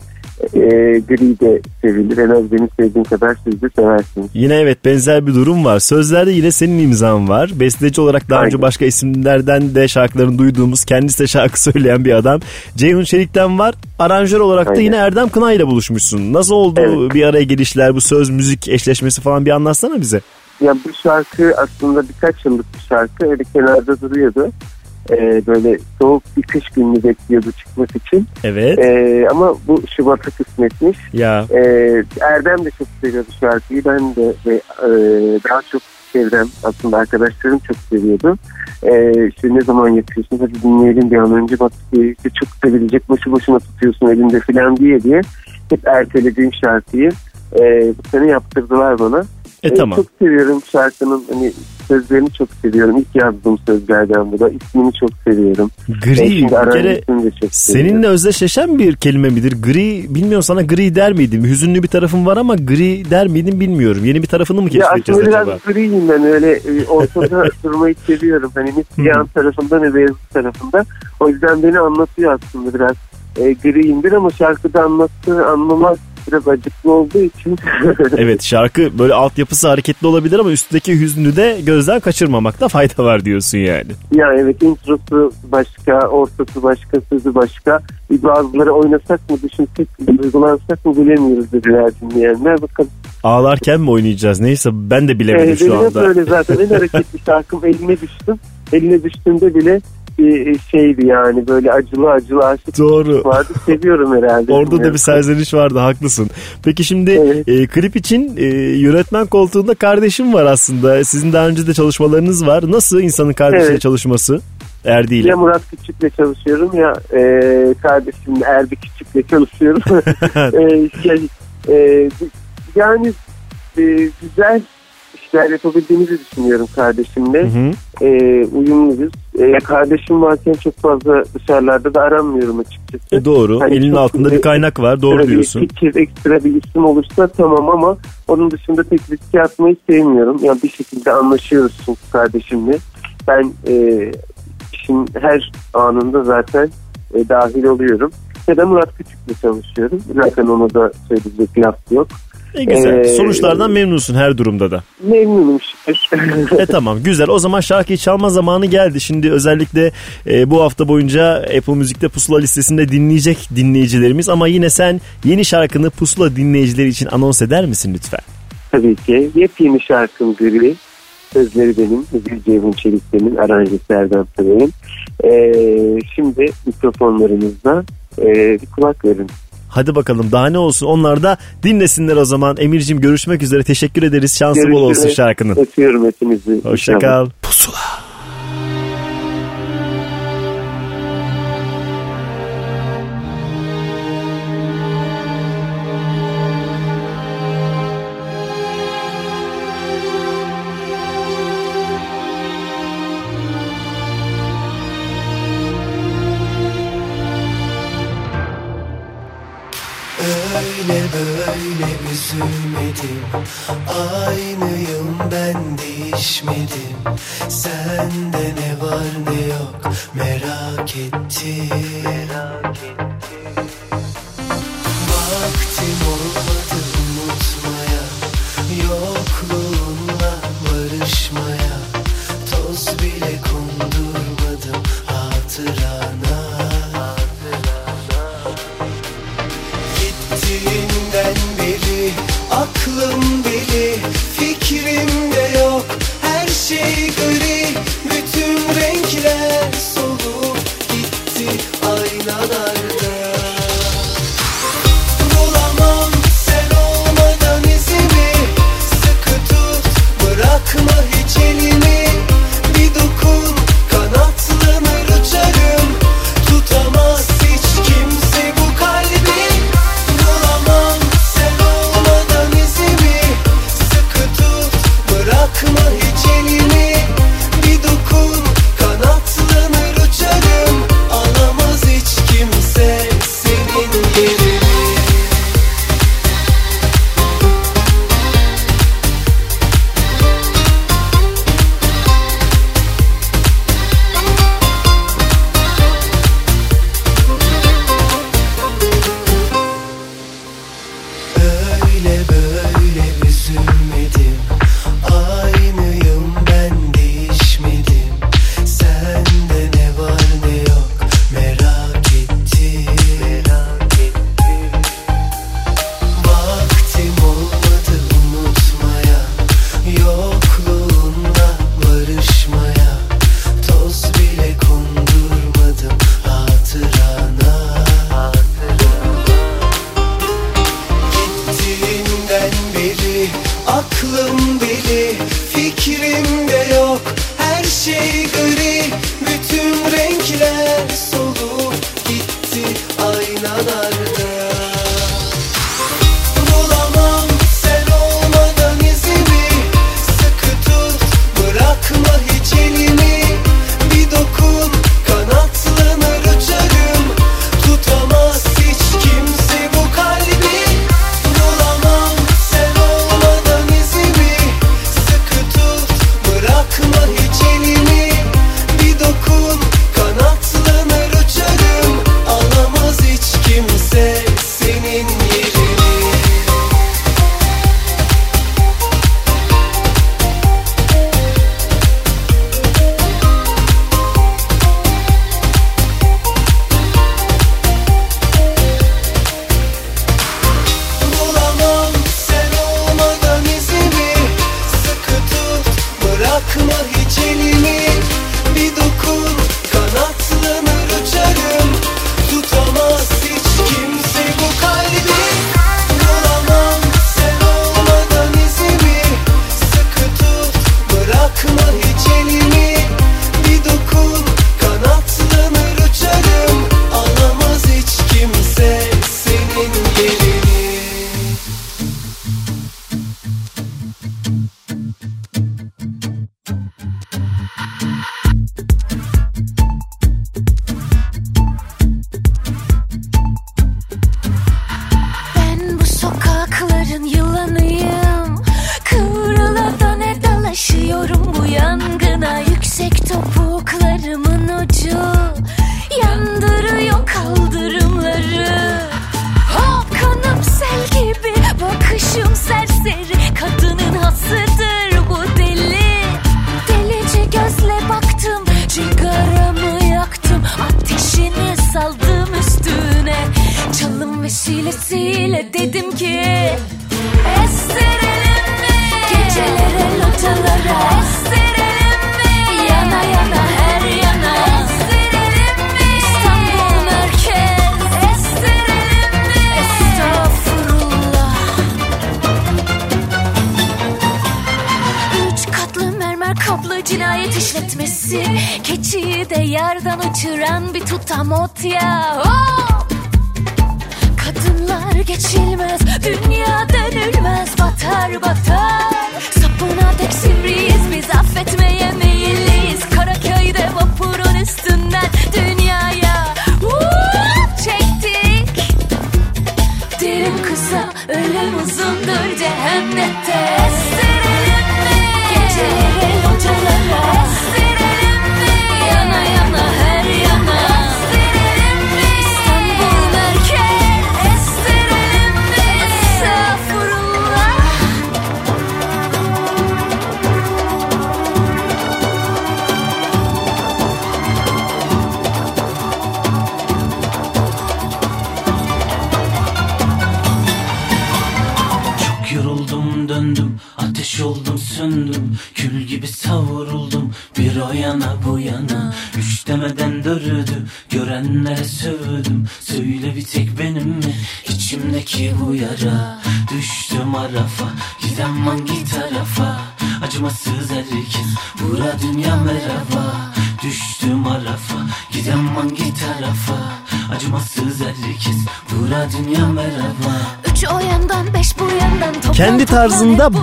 e, gri de sevilir. En az benim sevdiğim kadar siz de seversiniz. Yine evet benzer bir durum var. Sözlerde yine senin imzan var. Besteci olarak daha önce Aynen. başka isimlerden de şarkılarını duyduğumuz kendisi de şarkı söyleyen bir adam. Ceyhun Çelik'ten var. Aranjör olarak da Aynen. yine Erdem Kına ile buluşmuşsun. Nasıl oldu Evet. bir araya gelişler, bu söz müzik eşleşmesi falan bir anlatsana bize. Ya bu şarkı aslında birkaç yıllık bir şarkı. Öyle kenarda duruyordu. Ee, böyle soğuk bir kış günü bekliyordu çıkmak için. Evet. Ee, ama bu Şubat'a kısmetmiş. Ya Ee, Erdem de çok seviyordu şarkıyı. Ben de ve e, daha çok çevrem aslında arkadaşlarım çok seviyordu. Ee, işte ne zaman yapıyorsun hadi dinleyelim bir an önce bak e, işte çok sevilecek boşu boşuna tutuyorsun elinde falan diye diye hep ertelediğim şarkıyı e, bu sene yaptırdılar bana. E Ee, tamam. Çok seviyorum şarkının hani sözlerini çok seviyorum. İlk yazdığım sözlerden bu da. İsmini çok seviyorum. Gri bir kere çok seninle özdeşleşen bir kelime midir? Gri bilmiyorum sana gri der miydim? Hüzünlü bir tarafım var ama gri der miydim bilmiyorum. Yeni bir tarafını mı Ya keşfedeceğiz aslında acaba? biraz griyim ben öyle e, ortada durmayı seviyorum. Hani ne siyah tarafında ne beyaz tarafında. O yüzden beni anlatıyor aslında biraz. E, griyimdir ama şarkıda anlattığı anlamak biraz acıklı olduğu için. Evet şarkı böyle altyapısı hareketli olabilir ama üstteki hüznü de gözden kaçırmamakta fayda var diyorsun yani. ya evet introsu başka, ortası başka, sözü başka. Bir Bazıları oynasak mı, düşünsek mi, duygulansak mı bilemiyoruz dediler dinleyenler. Bakalım. Ağlarken mi oynayacağız neyse ben de bilemedim Ee, şu anda. öyle zaten en hareketli şarkım eline düştüm. Eline düştüğümde bile bir şeydi yani böyle acılı acılı aşık Doğru. vardı. Seviyorum herhalde. Orada da bir serzeniş vardı haklısın. Peki şimdi Evet. e, klip için e, yönetmen koltuğunda kardeşim var aslında. Sizin daha önce de çalışmalarınız var. Nasıl insanın kardeşiyle Evet. çalışması? Erdi ile. Ya Murat Küçük'le çalışıyorum ya e, kardeşim Erbi Küçük'le çalışıyorum. e, şey, e, yani e, güzel işler yapabildiğimizi düşünüyorum kardeşimle. Hı hı. E, uyumluyuz. E, kardeşim varken çok fazla dışarılarda da aranmıyorum açıkçası. E doğru. Hani Elinin altında bir kaynak var. Doğru ekstra bir diyorsun. Fikir, ekstra bir isim olursa tamam ama onun dışında pek riske atmayı sevmiyorum. Yani bir şekilde anlaşıyoruz çünkü kardeşimle. Ben e, işin her anında zaten e, dahil oluyorum. Ya da Murat Küçük'le çalışıyorum. Zaten ona da söyleyecek laf yok. E güzel. Ee, Sonuçlardan memnunsun her durumda da. Memnunum şükür. e tamam güzel. O zaman şarkıyı çalma zamanı geldi. Şimdi özellikle e, bu hafta boyunca Apple Müzik'te Pusula listesinde dinleyecek dinleyicilerimiz ama yine sen yeni şarkını Pusula dinleyicileri için anons eder misin lütfen? Tabii ki. Yepyeni şarkım Gri. Sözleri benim. Müziği Ceyhun Çelik'temin. Aranjesi Erdem Tıray'ın. Ee, şimdi mikrofonlarınızda e, kulak verin. Hadi bakalım daha ne olsun. Onlar da dinlesinler o zaman. Emir'cim görüşmek üzere. Teşekkür ederiz. Şansı bol olsun şarkının. Öpüyorum hepinizi. Hoşça kal. Pusula. Üzülmedim Aynıyım ben değişmedim. Sende ne var ne yok merak ettim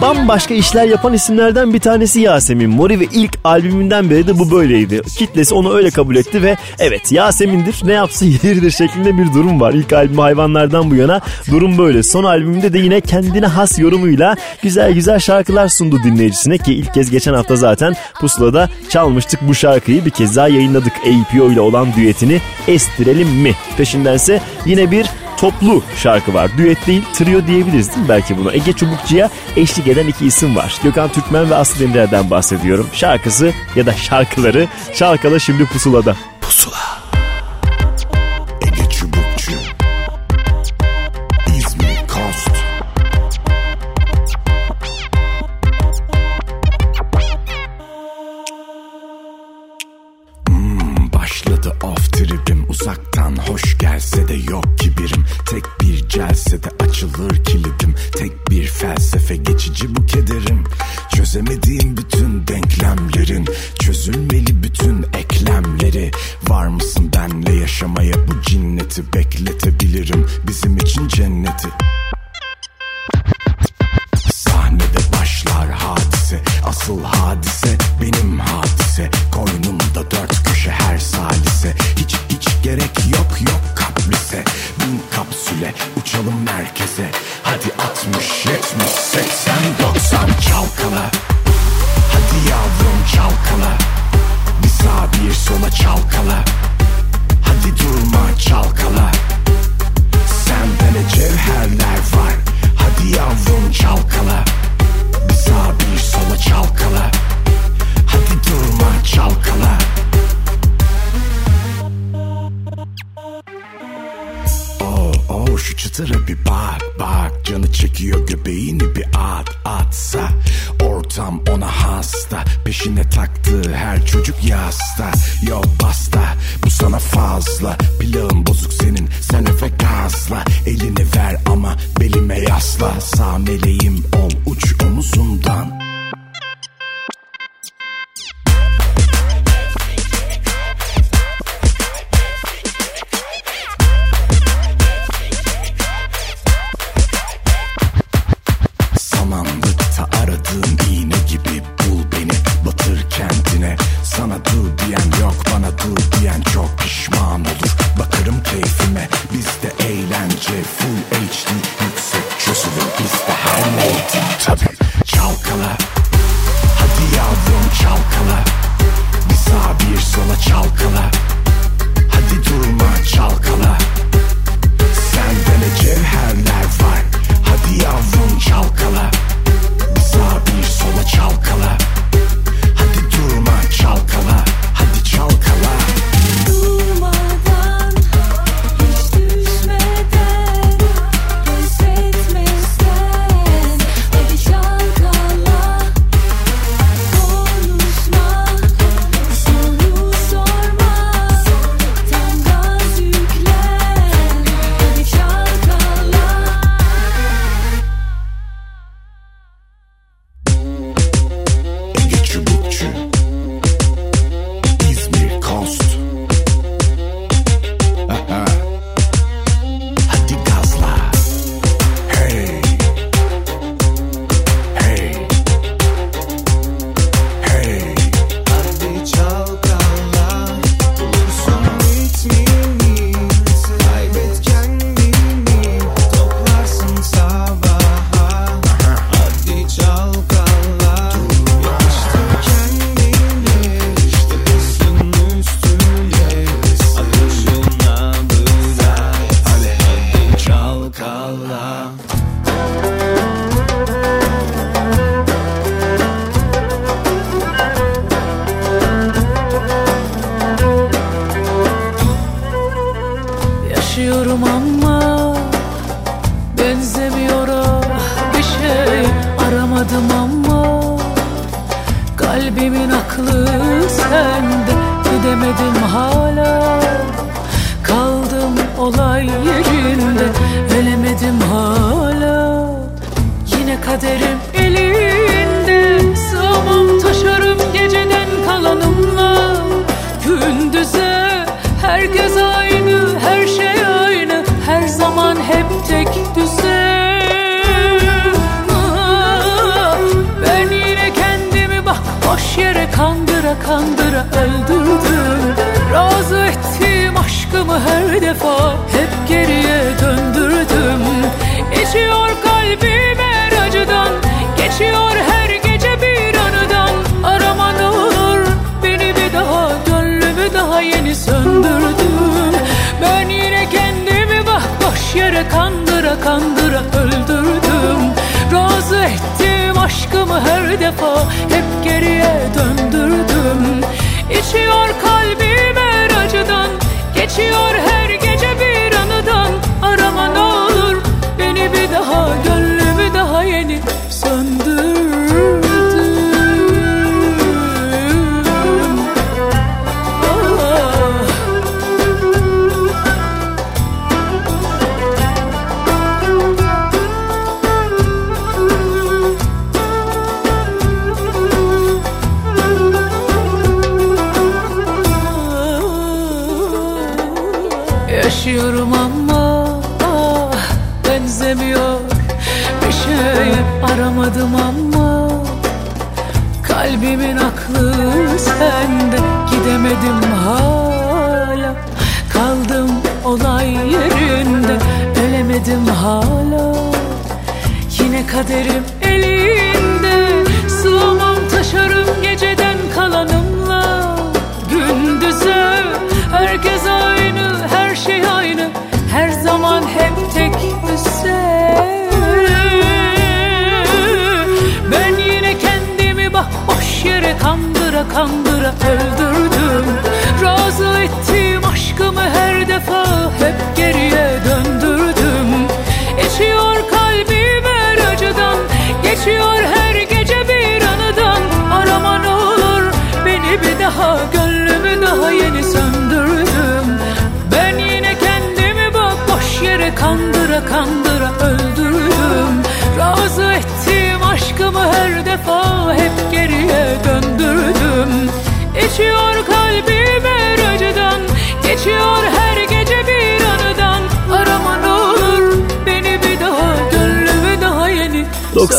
bambaşka işler yapan isimlerden bir tanesi Yasemin Mori ve ilk albümünden beri de bu böyleydi. Kitlesi onu öyle kabul etti ve evet Yasemin'dir ne yapsa yeridir şeklinde bir durum var. İlk albüm hayvanlardan bu yana durum böyle. Son albümünde de yine kendine has yorumuyla güzel güzel şarkılar sundu dinleyicisine ki ilk kez geçen hafta zaten Pusula'da çalmıştık bu şarkıyı bir kez daha yayınladık. APO ile olan düetini Estirelim mi? Peşindense yine bir toplu şarkı var. Düet değil, trio diyebiliriz değil mi belki buna? Ege Çubukçu'ya eşlik eden iki isim var. Gökhan Türkmen ve Aslı Demirer'den bahsediyorum. Şarkısı ya da şarkıları Çalkala Şimdi Pusula'da. Pusula.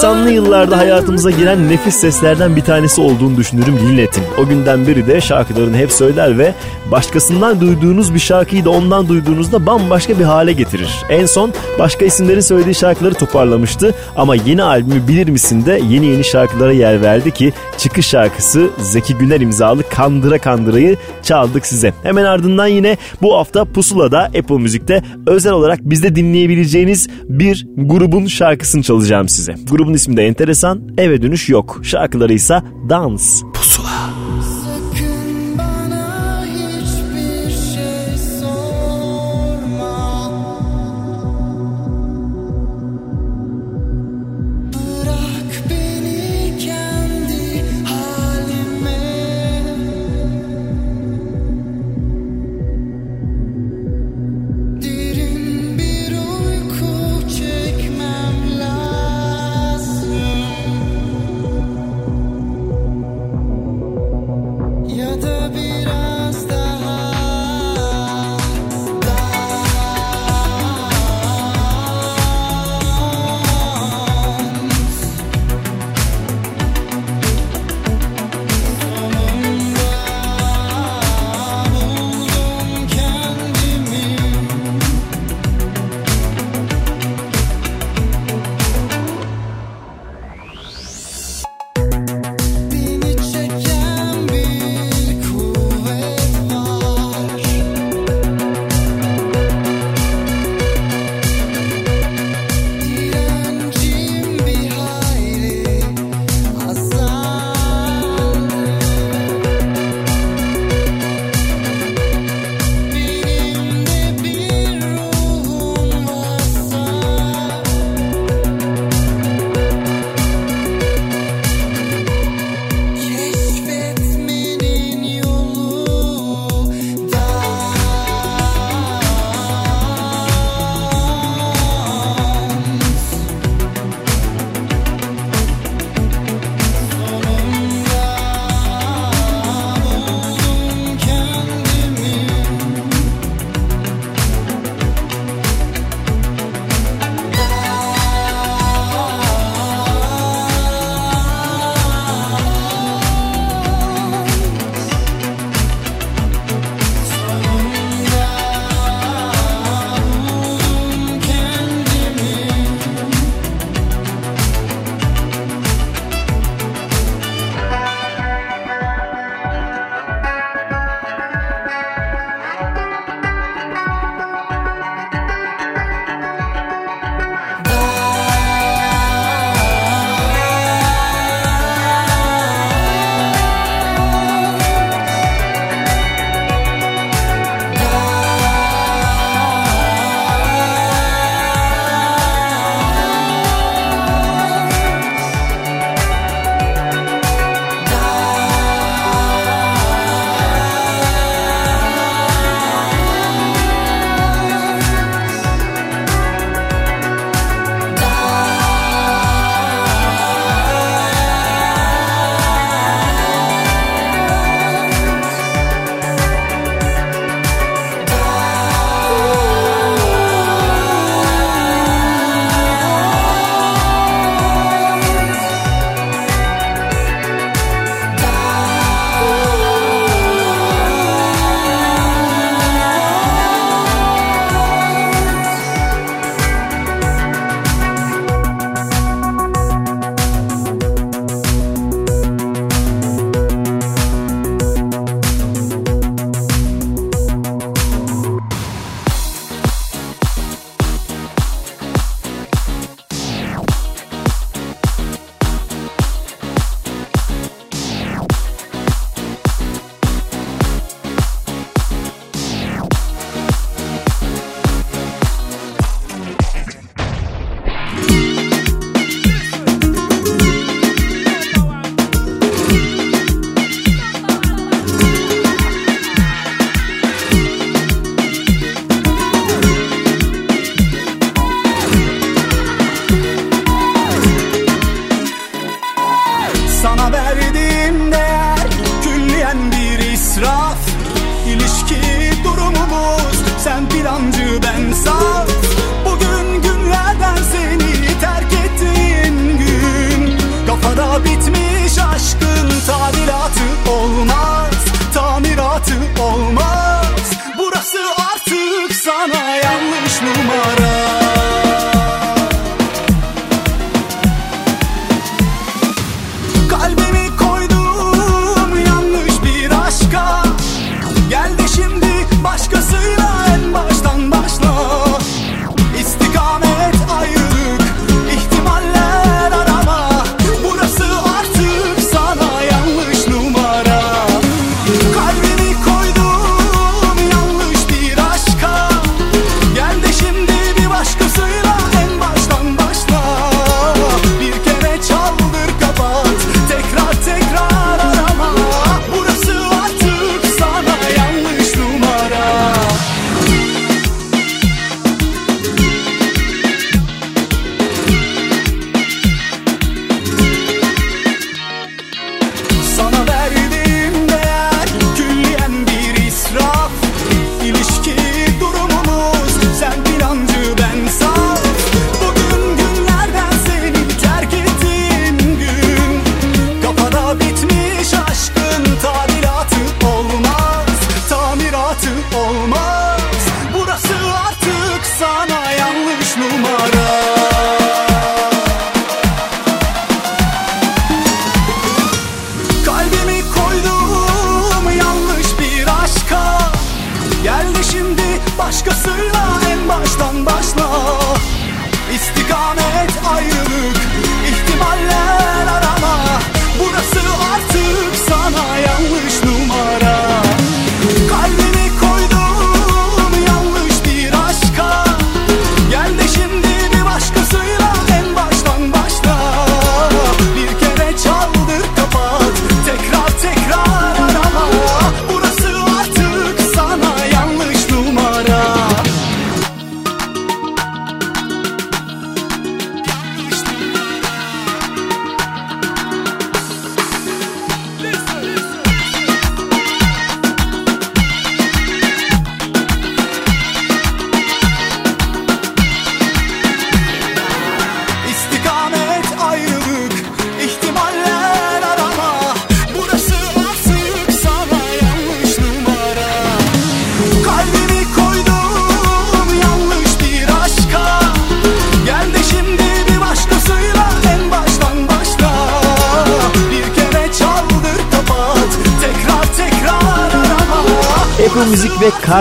90'lı yıllarda hayatımıza giren nefis seslerden bir tanesi olduğunu düşünürüm Lillet'in. O günden beri de şarkılarını hep söyler ve başkasından duyduğunuz bir şarkıyı da ondan duyduğunuzda bambaşka bir hale getirir. En son başka isimlerin söylediği şarkıları toparlamıştı ama yeni albümü Bilir Misin de yeni yeni şarkılara yer verdi ki çıkış şarkısı Zeki Güner imzalı Kandıra Kandıra'yı çaldık size. Hemen ardından yine bu hafta Pusula'da Apple Müzik'te özel olarak bizde dinleyebileceğiniz bir grubun şarkısını çalacağım size. Grubun ismi de enteresan. Eve dönüş yok. Şarkıları ise dans. Pusu.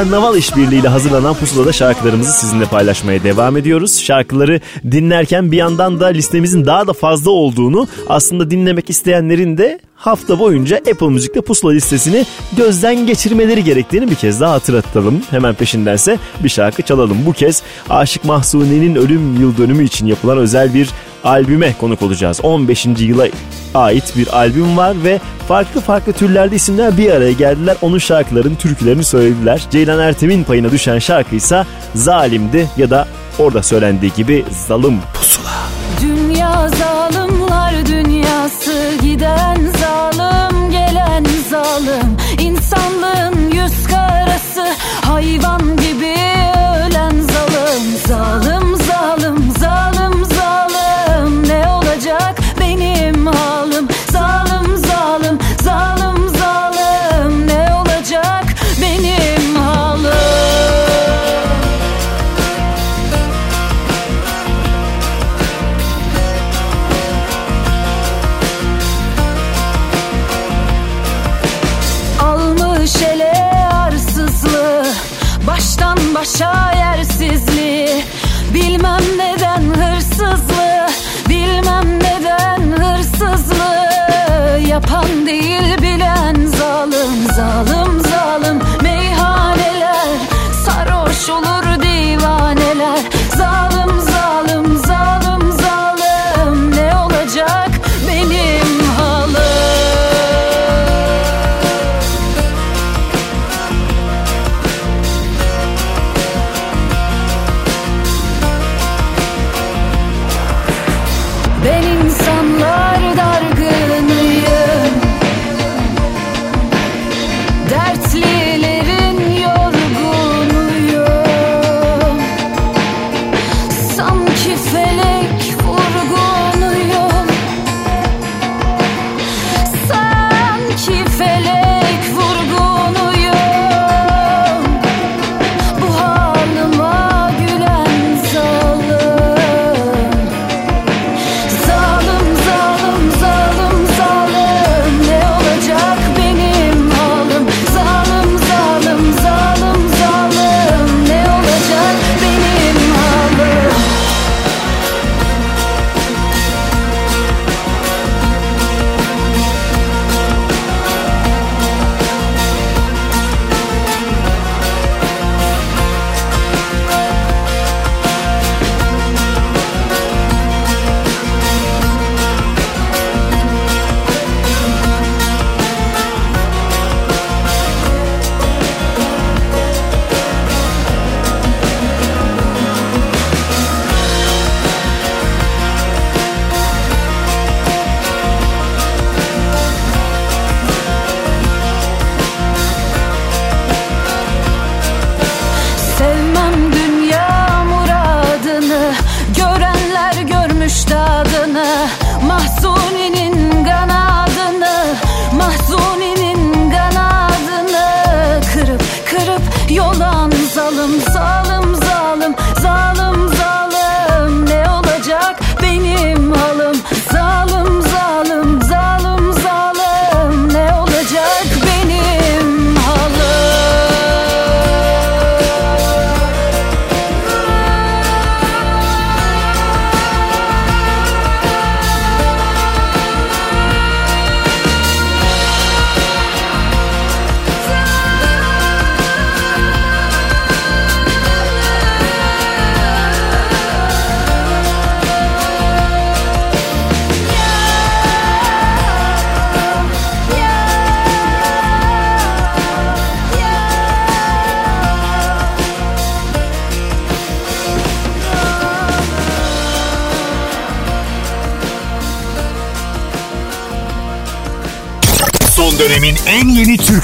Karnaval işbirliğiyle hazırlanan Pusula'da şarkılarımızı sizinle paylaşmaya devam ediyoruz. Şarkıları dinlerken bir yandan da listemizin daha da fazla olduğunu aslında dinlemek isteyenlerin de hafta boyunca Apple Müzik'te pusula listesini gözden geçirmeleri gerektiğini bir kez daha hatırlatalım. Hemen peşindense bir şarkı çalalım. Bu kez Aşık Mahsuni'nin ölüm yıl dönümü için yapılan özel bir albüme konuk olacağız. 15. yıla ait bir albüm var ve farklı farklı türlerde isimler bir araya geldiler. Onun şarkıların türkülerini söylediler. Ceylan Ertem'in payına düşen şarkıysa Zalim'di ya da orada söylendiği gibi Zalım Pusula. Dünya zalim Nasıl giden zalim gelen zalim? İnsanlığın yüz karası hayvan gibi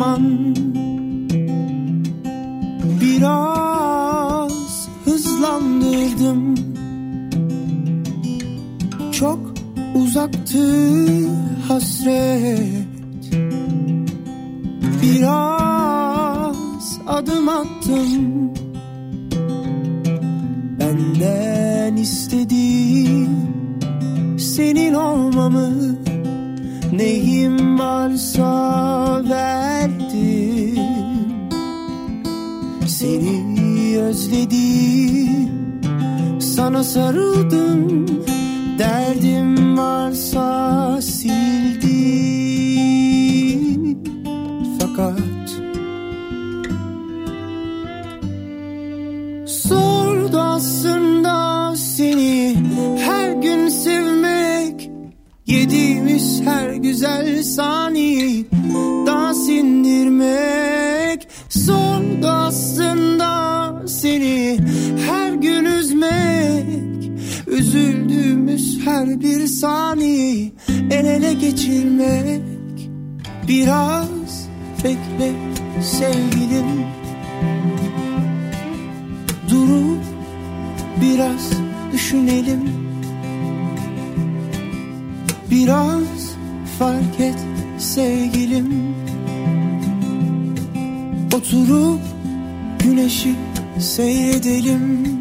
zaman Yediğimiz her güzel saniyeyi daha sindirmek Zordu aslında seni. Her gün üzmek Üzüldüğümüz her bir saniyeyi el ele geçirmek. Biraz bekle sevgilim. Durup biraz düşünelim Biraz fark et sevgilim. Oturup güneşi seyredelim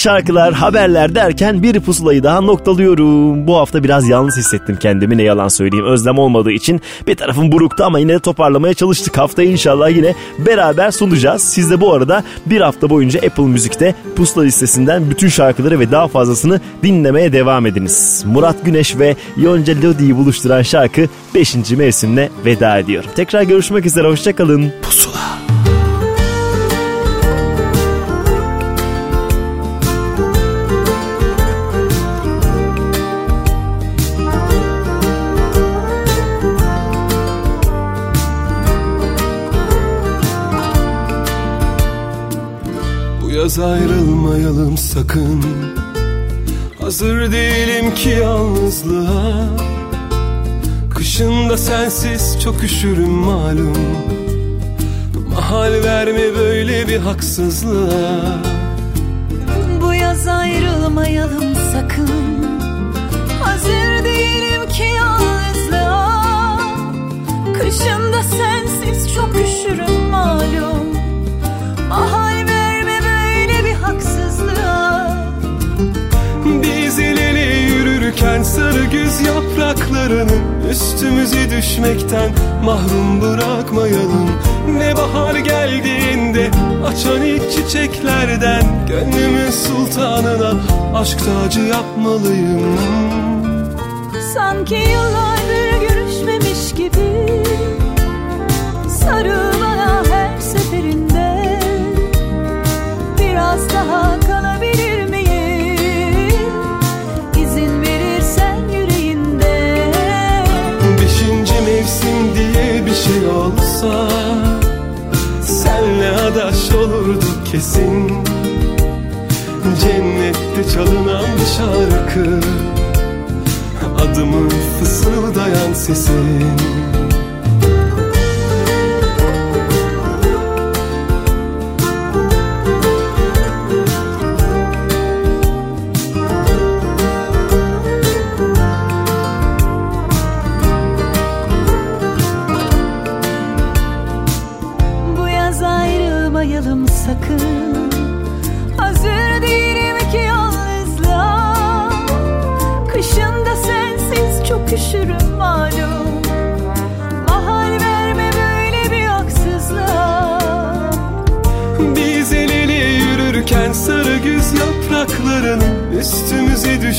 şarkılar, haberler derken bir pusulayı daha noktalıyorum. Bu hafta biraz yalnız hissettim kendimi ne yalan söyleyeyim. Özlem olmadığı için bir tarafım buruktu ama yine de toparlamaya çalıştık. Haftaya inşallah yine beraber sunacağız. Siz de bu arada bir hafta boyunca Apple Müzik'te pusula listesinden bütün şarkıları ve daha fazlasını dinlemeye devam ediniz. Murat Güneş ve Yonca Lodi'yi buluşturan şarkı 5. mevsimle veda ediyor. Tekrar görüşmek üzere, hoşçakalın. Pusula. Yaz ayrılmayalım sakın. Hazır değilim ki yalnızlığa. Kışında sensiz çok üşürüm malum. Mahal verme böyle bir haksızlığa. Bu yaz ayrılmayalım sakın sarı güz yapraklarını Üstümüze düşmekten mahrum bırakmayalım. Ne bahar geldiğinde açan ilk çiçeklerden Gönlümün sultanına aşk tacı yapmalıyım. Sanki yıllardır görüşmemiş gibi Sarıl bana her seferinde Biraz daha şey olsa Senle adaş olurduk kesin. Cennette çalınan bir şarkı Adımı fısıldayan sesin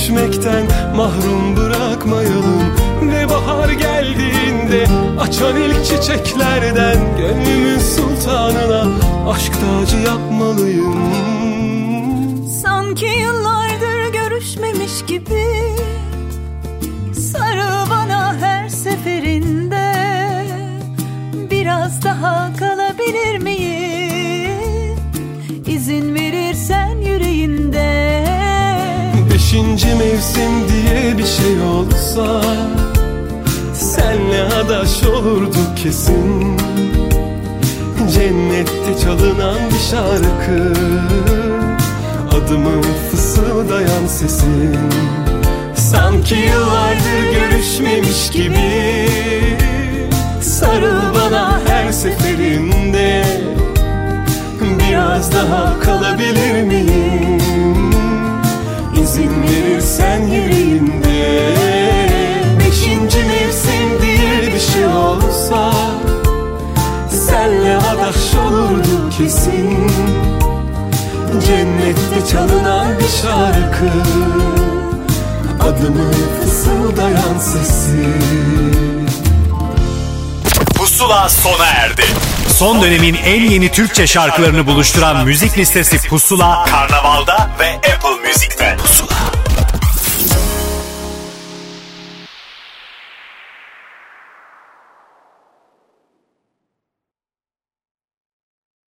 Düşmekten mahrum bırakmayalım. Ve bahar geldiğinde açan ilk çiçeklerden Gönlümün sultanına aşk tacı yapmalıyım Beşinci mevsim diye bir şey olsa Senle adaş olurduk kesin. Cennette çalınan bir şarkı Adımı fısıldayan sesin. Sanki yıllardır görüşmemiş gibi Sarıl bana her seferinde. Biraz daha kalabilir miyim? Verirsen yüreğimde Beşinci mevsim diye bir şey olsa Senle adaş olurduk kesin Cennette çalınan bir şarkı Adımı fısıldayan sesin Pusula sona erdi. Son dönemin en yeni Türkçe şarkılarını buluşturan müzik listesi Pusula, Karnaval'da ve Apple.